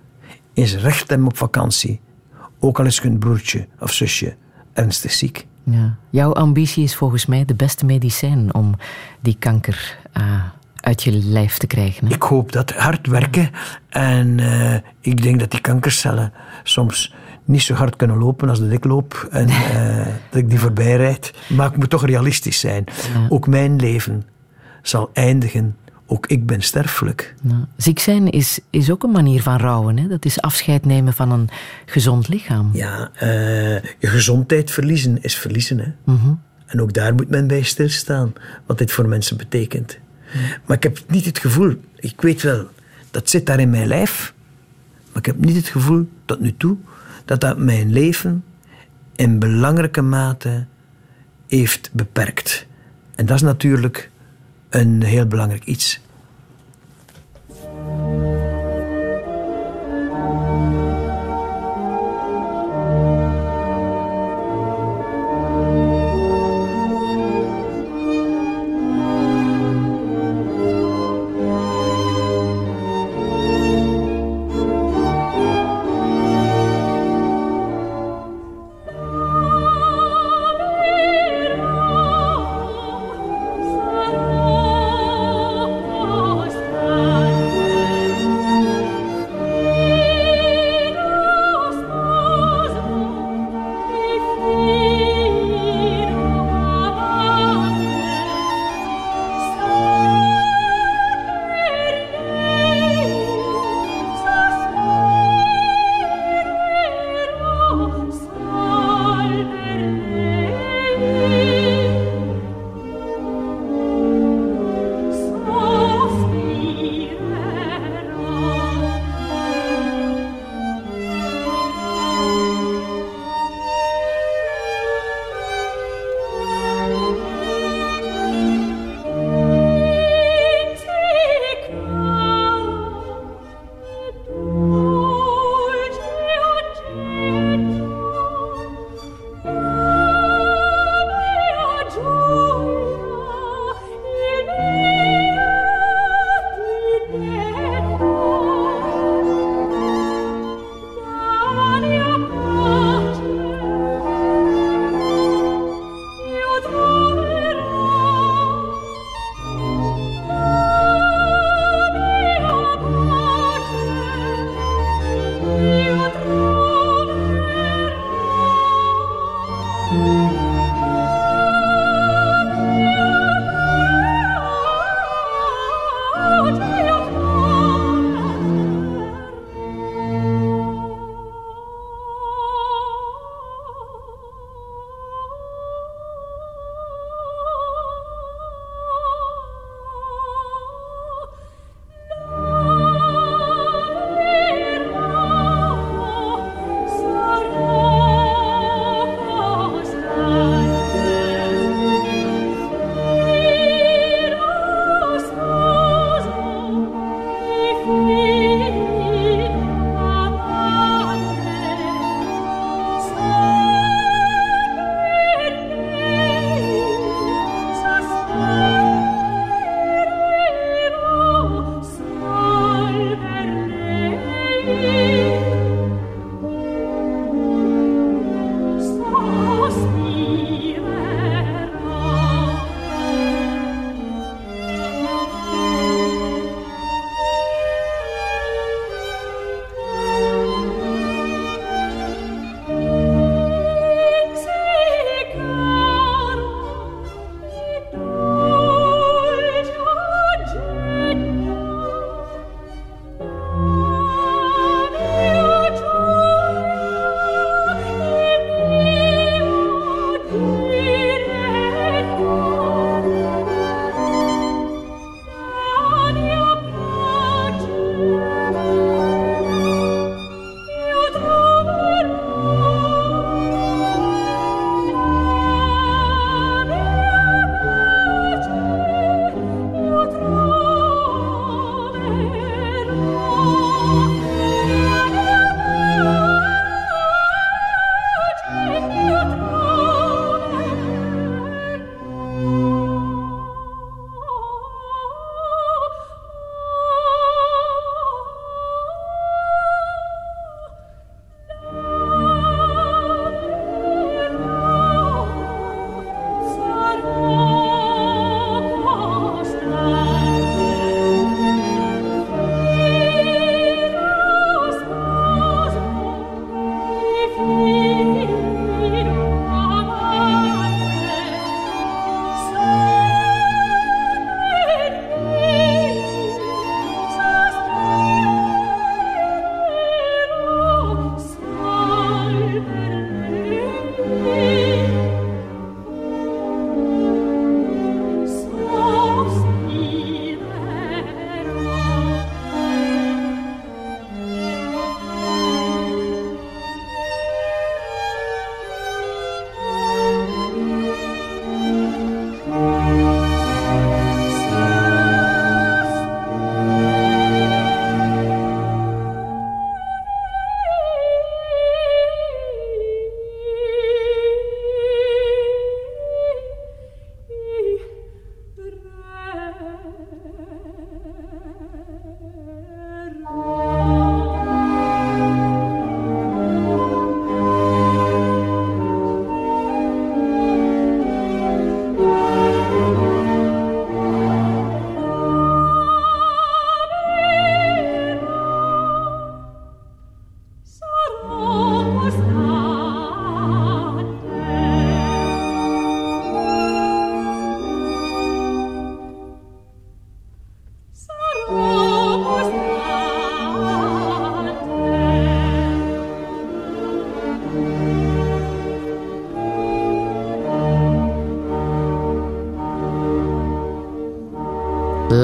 eens recht hebben op vakantie. Ook al is hun broertje of zusje ernstig ziek. Ja. Jouw ambitie is volgens mij de beste medicijn om die kanker uh, uit je lijf te krijgen. Hè? Ik hoop dat hard werken. En ik denk dat die kankercellen soms niet zo hard kunnen lopen als dat ik loop. En uh, dat ik die voorbij rijd. Maar ik moet toch realistisch zijn. Ja. Ook mijn leven zal eindigen ook ik ben sterfelijk. Ziek zijn is, is ook een manier van rouwen. Hè? Dat is afscheid nemen van een gezond lichaam. Ja, uh, je gezondheid verliezen is verliezen. Hè? -hmm. En ook daar moet men bij stilstaan, wat dit voor mensen betekent. Maar ik heb niet het gevoel, ik weet wel, dat zit daar in mijn lijf. Maar ik heb niet het gevoel, tot nu toe, dat dat mijn leven in belangrijke mate heeft beperkt. En dat is natuurlijk een heel belangrijk iets.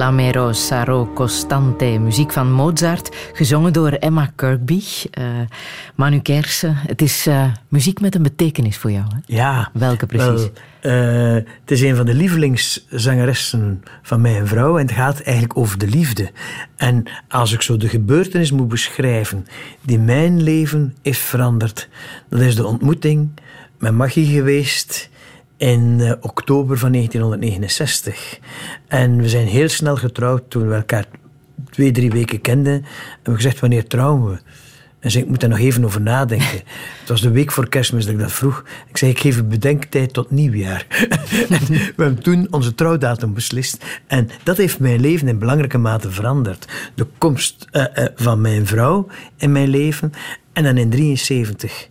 Lamero Saro Costante, muziek van Mozart, gezongen door Emma Kirkby. Uh, Manu Kersen, het is uh, muziek met een betekenis voor jou. Hè? Ja. Welke precies? Wel, uh, het is een van de lievelingszangeressen van mijn vrouw en het gaat eigenlijk over de liefde. En als ik zo de gebeurtenis moet beschrijven die mijn leven heeft veranderd, dat is de ontmoeting met Maggie geweest in uh, oktober van 1969. En we zijn heel snel getrouwd toen we elkaar twee, drie weken kenden. En we gezegd, wanneer trouwen we? En zei, ik moet daar nog even over nadenken. Het was de week voor kerstmis dat ik dat vroeg. Ik zei, ik geef een bedenktijd tot nieuwjaar. we hebben toen onze trouwdatum beslist. En dat heeft mijn leven in belangrijke mate veranderd. De komst uh, uh, van mijn vrouw in mijn leven. En dan in 73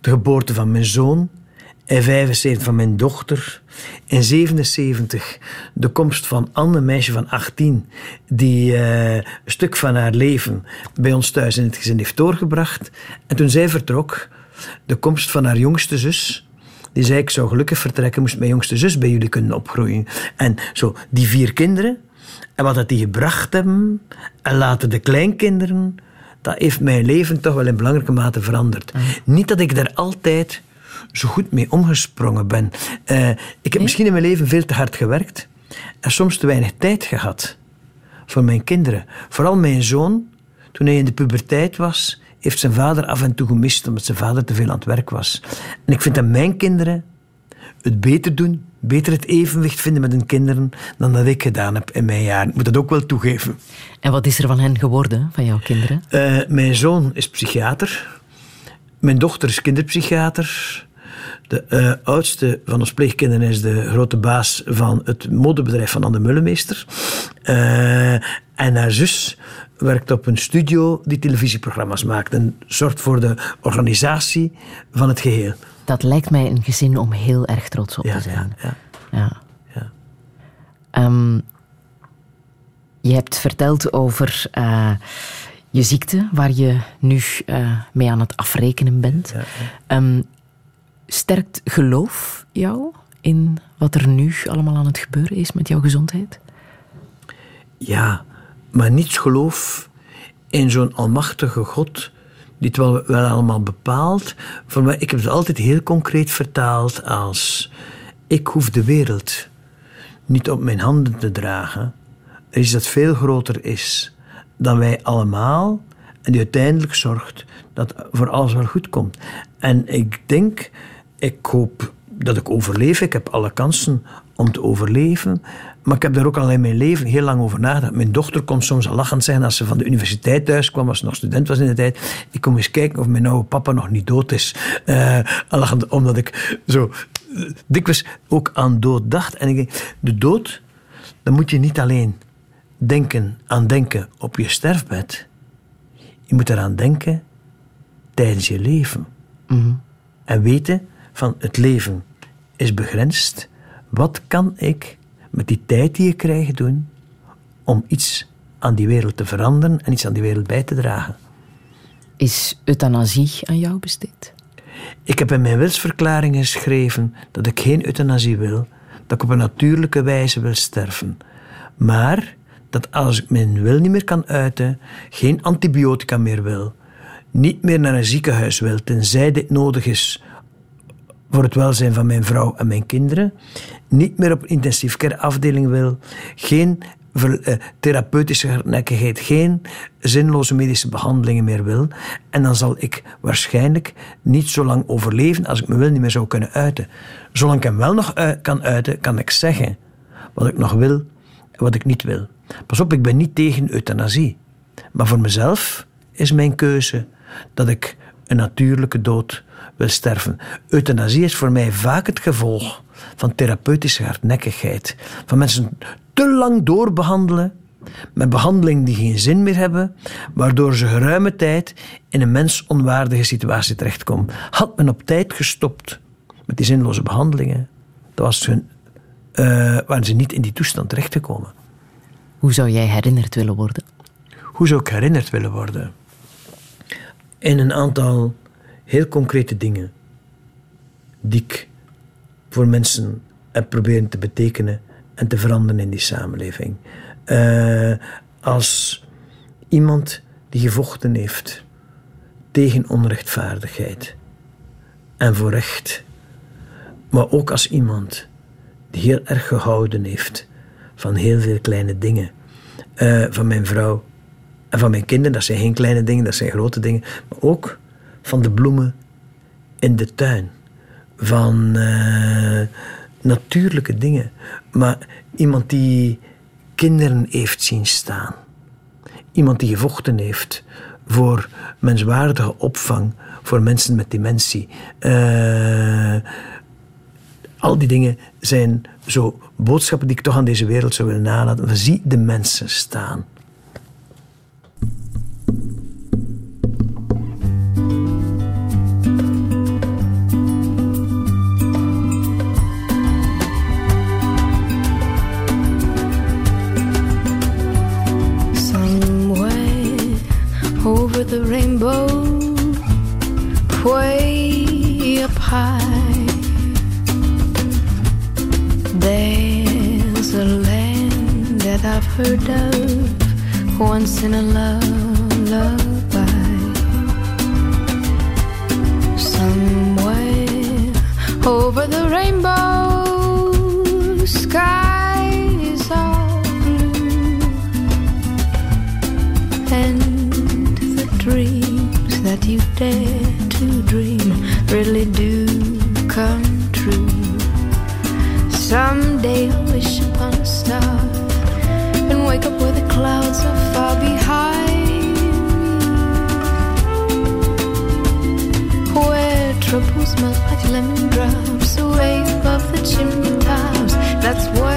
de geboorte van mijn zoon in 75 van mijn dochter. In 77 de komst van Anne, een meisje van 18, die uh, een stuk van haar leven bij ons thuis in het gezin heeft doorgebracht. En toen zij vertrok, de komst van haar jongste zus. Die zei, ik zou gelukkig vertrekken, moest mijn jongste zus bij jullie kunnen opgroeien. En zo, die vier kinderen, en wat dat die gebracht hebben, en later de kleinkinderen, dat heeft mijn leven toch wel in belangrijke mate veranderd. Niet dat ik daar altijd zo goed mee omgesprongen ben. Uh, ik heb nee? misschien in mijn leven veel te hard gewerkt en soms te weinig tijd gehad voor mijn kinderen. Vooral mijn zoon, toen hij in de puberteit was, heeft zijn vader af en toe gemist omdat zijn vader te veel aan het werk was. En ik vind dat mijn kinderen het beter doen, beter het evenwicht vinden met hun kinderen dan dat ik gedaan heb in mijn jaren. Ik moet dat ook wel toegeven. En wat is er van hen geworden, van jouw kinderen? Uh, mijn zoon is psychiater. Mijn dochter is kinderpsychiater. De uh, oudste van ons pleegkinderen is de grote baas van het modebedrijf van Anne Mullemeester. Uh, en haar zus werkt op een studio die televisieprogramma's maakt en zorgt voor de organisatie van het geheel. Dat lijkt mij een gezin om heel erg trots op ja, te zijn. Ja, ja. ja. Um, je hebt verteld over uh, je ziekte, waar je nu uh, mee aan het afrekenen bent. Um, sterkt geloof jou in wat er nu allemaal aan het gebeuren is met jouw gezondheid? Ja, maar niets geloof in zo'n almachtige God die het wel, wel allemaal bepaalt. Voor ik heb het altijd heel concreet vertaald als ik hoef de wereld niet op mijn handen te dragen. Is dat veel groter is dan wij allemaal en die uiteindelijk zorgt dat voor alles wel goed komt. En ik denk, ik hoop dat ik overleef. Ik heb alle kansen om te overleven. Maar ik heb daar ook al in mijn leven heel lang over nagedacht. Mijn dochter kon soms al lachend zijn als ze van de universiteit thuis kwam, als ze nog student was in de tijd. Ik kom eens kijken of mijn oude papa nog niet dood is. Uh, lachend, omdat ik zo dikwijls ook aan dood dacht. En ik denk, de dood, dan moet je niet alleen denken aan denken op je sterfbed. Je moet eraan denken tijdens je leven. Mm-hmm. En weten van het leven is begrensd. Wat kan ik met die tijd die ik krijg doen om iets aan die wereld te veranderen en iets aan die wereld bij te dragen? Is euthanasie aan jou besteed? Ik heb in mijn wilsverklaring geschreven dat ik geen euthanasie wil, dat ik op een natuurlijke wijze wil sterven. Maar dat als ik mijn wil niet meer kan uiten, geen antibiotica meer wil, niet meer naar een ziekenhuis wil, tenzij dit nodig is voor het welzijn van mijn vrouw en mijn kinderen, niet meer op intensief care wil, geen uh, therapeutische hardnekkigheid, geen zinloze medische behandelingen meer wil. En dan zal ik waarschijnlijk niet zo lang overleven als ik me wil niet meer zou kunnen uiten. Zolang ik hem wel nog uit, kan uiten, kan ik zeggen wat ik nog wil en wat ik niet wil. Pas op, ik ben niet tegen euthanasie. Maar voor mezelf is mijn keuze dat ik een natuurlijke dood wil sterven. Euthanasie is voor mij vaak het gevolg van therapeutische hardnekkigheid. Van mensen te lang doorbehandelen met behandelingen die geen zin meer hebben, waardoor ze geruime tijd in een mensonwaardige situatie terechtkomen. Had men op tijd gestopt met die zinloze behandelingen, dan was hun, uh, waren ze niet in die toestand terechtgekomen. Hoe zou jij herinnerd willen worden? Hoe zou ik herinnerd willen worden? In een aantal heel concrete dingen die ik voor mensen heb proberen te betekenen en te veranderen in die samenleving. Uh, als iemand die gevochten heeft tegen onrechtvaardigheid en voor recht, maar ook als iemand die heel erg gehouden heeft van heel veel kleine dingen. Uh, van mijn vrouw en van mijn kinderen, dat zijn geen kleine dingen, dat zijn grote dingen, maar ook van de bloemen in de tuin. Van uh, natuurlijke dingen. Maar iemand die kinderen heeft zien staan. Iemand die gevochten heeft voor menswaardige opvang voor mensen met dementie. Uh, al die dingen zijn zo boodschappen die ik toch aan deze wereld zou willen nalaten. Zie de mensen staan. Over the rainbow, way up high. There's a land that I've heard of once in a lullaby. Somewhere over the rainbow sky. That you dare to dream really do come true. Someday wish upon a star and wake up where the clouds are far behind. Where troubles melt like lemon drops away above the chimney tops. That's where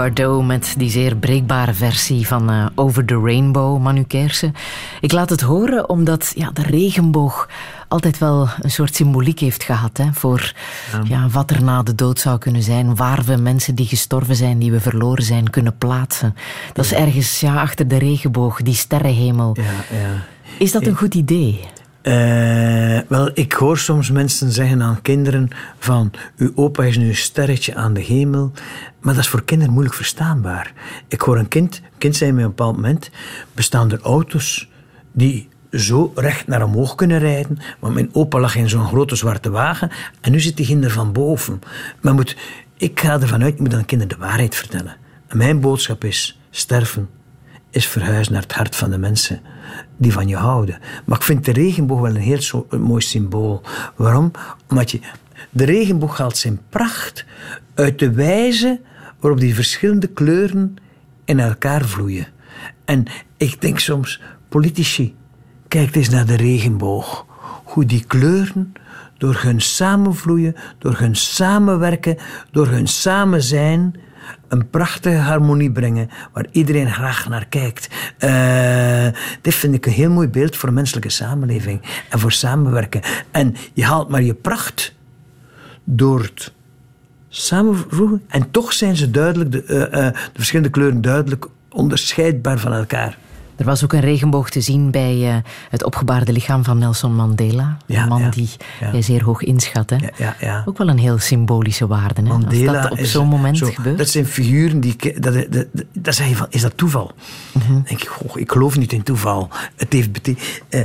Gardot met die zeer breekbare versie van uh, Over the Rainbow, Manu Kersen. Ik laat het horen omdat ja, de regenboog altijd wel een soort symboliek heeft gehad hè, voor ja. wat er na de dood zou kunnen zijn, waar we mensen die gestorven zijn, die we verloren zijn, kunnen plaatsen. Dat is ergens ja, achter de regenboog, die sterrenhemel. Ja, is dat een goed idee? Eh, wel, ik hoor soms mensen zeggen aan kinderen van uw opa is nu een sterretje aan de hemel. Maar dat is voor kinderen moeilijk verstaanbaar. Ik hoor een kind, kind zei mij op een bepaald moment, bestaan er auto's die zo recht naar omhoog kunnen rijden. Want mijn opa lag in zo'n grote zwarte wagen en nu zit die kinder van boven. Maar moet, ik ga ervan uit, ik moet aan kinderen de waarheid vertellen. En mijn boodschap is, sterven is verhuizen naar het hart van de mensen die van je houden. Maar ik vind de regenboog wel een heel mooi symbool. Waarom? Omdat je, de regenboog haalt zijn pracht uit de wijze waarop die verschillende kleuren in elkaar vloeien. En ik denk soms, politici, kijk eens naar de regenboog. Hoe die kleuren door hun samenvloeien, door hun samenwerken, door hun samen zijn een prachtige harmonie brengen waar iedereen graag naar kijkt. Uh, dit vind ik een heel mooi beeld voor menselijke samenleving en voor samenwerken. En je haalt maar je pracht door het samenvoegen en toch zijn ze duidelijk, de, uh, uh, de verschillende kleuren duidelijk onderscheidbaar van elkaar. Er was ook een regenboog te zien bij uh, het opgebaarde lichaam van Nelson Mandela. Ja, een man ja, die ja. jij zeer hoog inschat. Hè? Ja, ook wel een heel symbolische waarde. Hè? Mandela Als dat op zo'n moment zo, gebeurt. Dat zijn figuren die... Dat, dat, dat, je van, is dat toeval? Dan denk ik, goh, ik geloof niet in toeval. Het heeft bete uh,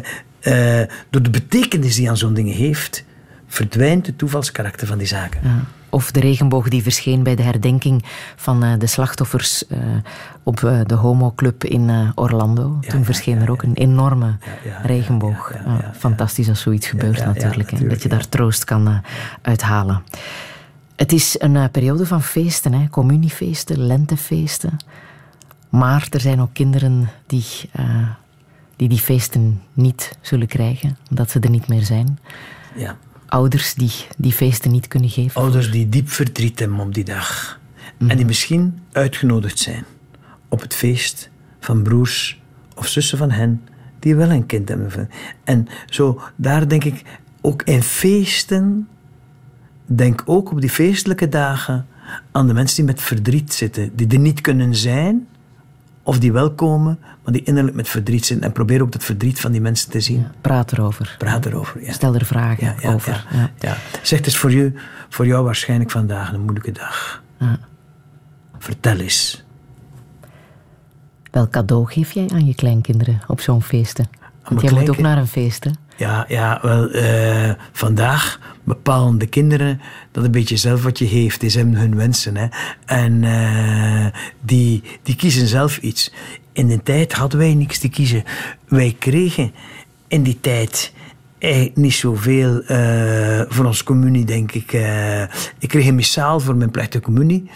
uh, door de betekenis die aan zo'n dingen heeft, verdwijnt het toevalskarakter van die zaken. Of de regenboog die verscheen bij de herdenking van uh, de slachtoffers uh, op uh, de homoclub in Orlando. Ja, Toen ja, verscheen ja, er ook een enorme regenboog. fantastisch als zoiets gebeurt natuurlijk. natuurlijk dat je daar troost kan uithalen. Het is een periode van feesten, hè? communiefeesten, lentefeesten. Maar er zijn ook kinderen die, die die feesten niet zullen krijgen, omdat ze er niet meer zijn. Ja ouders die die feesten niet kunnen geven? Ouders die diep verdriet hebben op die dag. Mm. En die misschien uitgenodigd zijn op het feest van broers of zussen van hen die wel een kind hebben. En zo, daar denk ik ook in feesten, denk ook op die feestelijke dagen aan de mensen die met verdriet zitten, die er niet kunnen zijn, of die wel komen, maar die innerlijk met verdriet zitten. En probeer ook dat verdriet van die mensen te zien. Ja, praat erover. Praat erover, ja. Stel er vragen ja, over. Ja, ja. Zeg, het is voor jou, voor jou waarschijnlijk vandaag een moeilijke dag. Vertel eens. Welk cadeau geef jij aan je kleinkinderen op zo'n feesten? Want jij moet ook naar een feest, hè? Ja, ja wel, uh, vandaag bepalen de kinderen dat een beetje zelf wat je heeft. Hebben hun wensen. Hè. En uh, die, die kiezen zelf iets. In de tijd hadden wij niks te kiezen. Wij kregen in die tijd eigenlijk niet zoveel uh, voor onze communie, denk ik. Uh, ik kreeg een missaal voor mijn plechtige communie.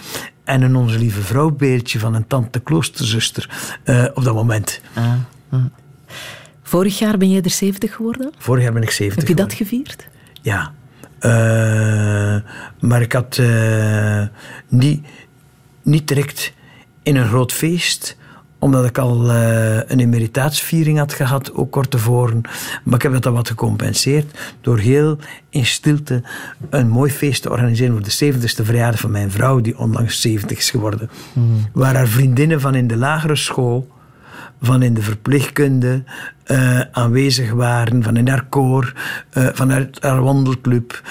En een Onze Lieve Vrouw beeldje van een tante kloosterzuster uh, op dat moment. Ah, ah. Vorig jaar ben je er 70 geworden? Vorig jaar ben ik 70 Heb je geworden. dat gevierd? Ja. Maar ik had niet, niet direct in een groot feest omdat ik al uh, een emeritaatsviering had gehad, ook kort tevoren. Maar ik heb dat dan wat gecompenseerd door heel in stilte een mooi feest te organiseren voor de 70ste verjaardag van mijn vrouw, die onlangs 70 is geworden. Mm. Waar haar vriendinnen van in de lagere school, van in de verpleegkunde uh, aanwezig waren, van in haar koor, uh, vanuit haar wandelclub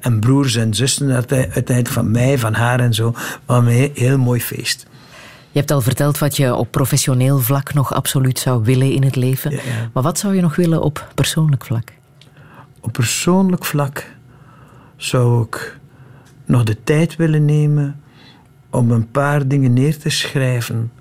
en broers en zussen uiteindelijk van mij, van haar en zo. Maar een heel mooi feest. Je hebt al verteld wat je op professioneel vlak nog absoluut zou willen in het leven. Ja, ja. Maar wat zou je nog willen op persoonlijk vlak? Op persoonlijk vlak zou ik nog de tijd willen nemen om een paar dingen neer te schrijven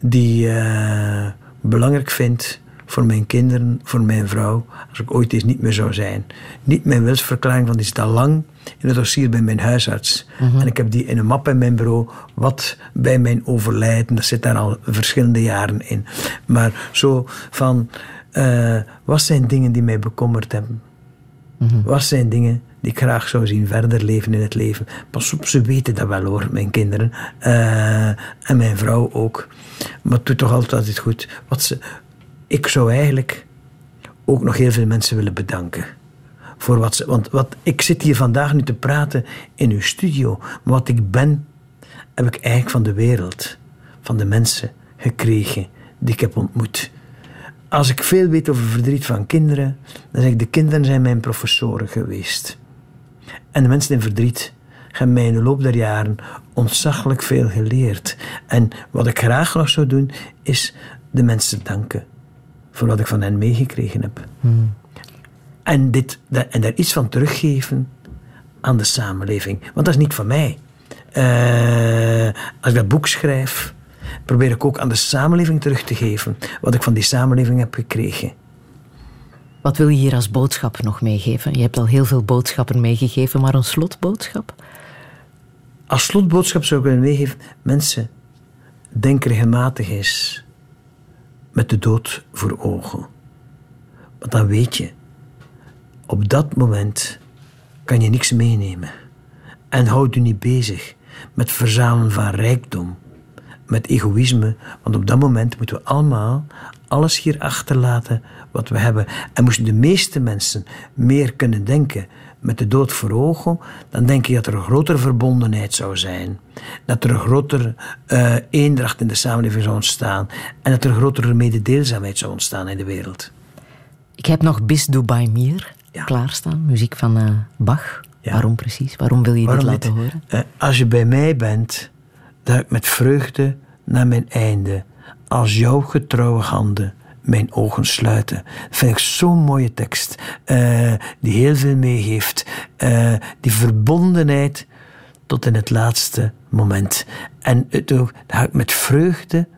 die uh, belangrijk vind voor mijn kinderen, voor mijn vrouw, als ik ooit eens niet meer zou zijn. Niet mijn wilsverklaring, want die al lang in het dossier bij mijn huisarts. Mhm. En ik heb die in een map in mijn bureau, wat bij mijn overlijden, dat zit daar al verschillende jaren in. Maar zo van, uh, wat zijn dingen die mij bekommerd hebben? Mhm. Wat zijn dingen die ik graag zou zien verder leven in het leven? Pas op, ze weten dat wel hoor, mijn kinderen. Uh, en mijn vrouw ook. Maar het doet toch altijd goed. Wat ze, ik zou eigenlijk ook nog heel veel mensen willen bedanken. Voor wat ze, want wat, ik zit hier vandaag nu te praten in uw studio. Maar wat ik ben, heb ik eigenlijk van de wereld, van de mensen gekregen die ik heb ontmoet. als ik veel weet over verdriet van kinderen, dan zeg ik, de kinderen zijn mijn professoren geweest. En de mensen in verdriet hebben mij in de loop der jaren ontzaglijk veel geleerd. En wat ik graag nog zou doen, is de mensen danken voor wat ik van hen meegekregen heb. En, dit, en daar iets van teruggeven aan de samenleving. Want dat is niet van mij. Eh, als ik dat boek schrijf, probeer ik ook aan de samenleving terug te geven wat ik van die samenleving heb gekregen. Wat wil je hier als boodschap nog meegeven? Je hebt al heel veel boodschappen meegegeven, maar een slotboodschap? Als slotboodschap zou ik willen meegeven: mensen, denk regelmatig eens met de dood voor ogen. Want dan weet je, op dat moment kan je niks meenemen. En houd je niet bezig met verzamelen van rijkdom, met egoïsme, want op dat moment moeten we allemaal alles hier achterlaten wat we hebben. En moesten de meeste mensen meer kunnen denken met de dood voor ogen, dan denk ik dat er een grotere verbondenheid zou zijn. Dat er een grotere uh, eendracht in de samenleving zou ontstaan. En dat er een grotere mededeelzaamheid zou ontstaan in de wereld. Ik heb nog Bis Dubai Mir klaarstaan, muziek van uh, Bach. Waarom precies? Waarom wil je Waarom dit laten horen? Uh, als je bij mij bent, dan ik met vreugde naar mijn einde. Als jouw getrouwe handen mijn ogen sluiten. Dat vind ik zo'n mooie tekst, uh, die heel veel meegeeft. Uh, die verbondenheid tot in het laatste moment. En het, dan ga ik met vreugde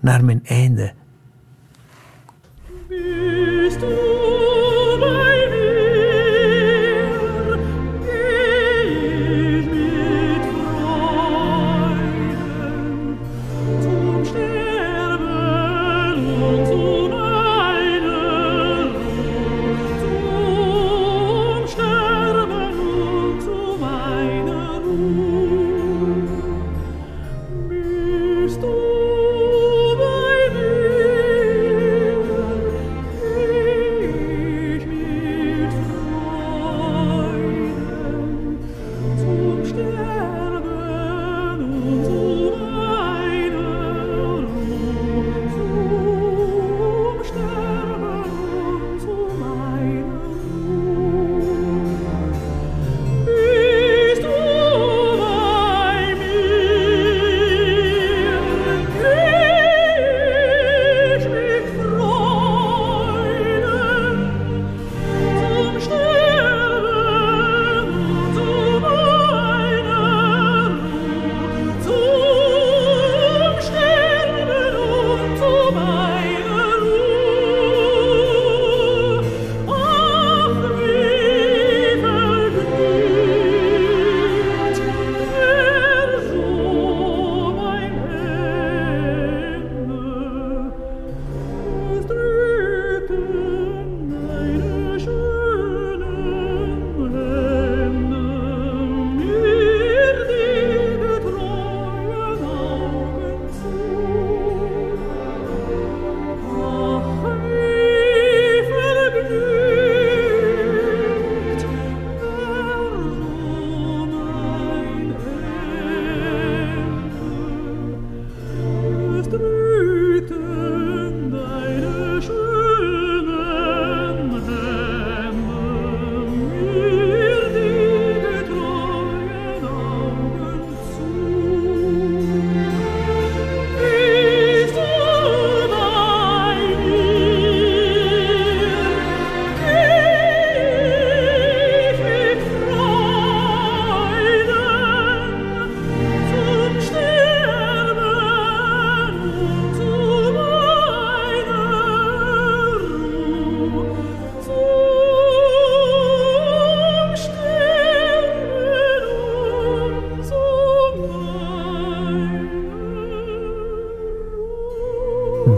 naar mijn einde.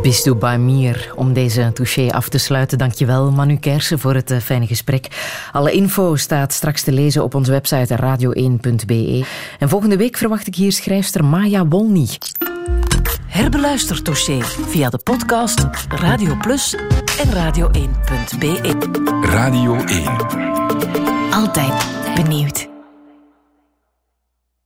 Bist du bij mir om deze touché af te sluiten. Dankjewel Manu Kersen voor het uh, fijne gesprek. Alle info staat straks te lezen op onze website radio1.be. En volgende week verwacht ik hier schrijfster Maya Wolny. Herbeluister Touché via de podcast Radio Plus en radio1.be. Radio 1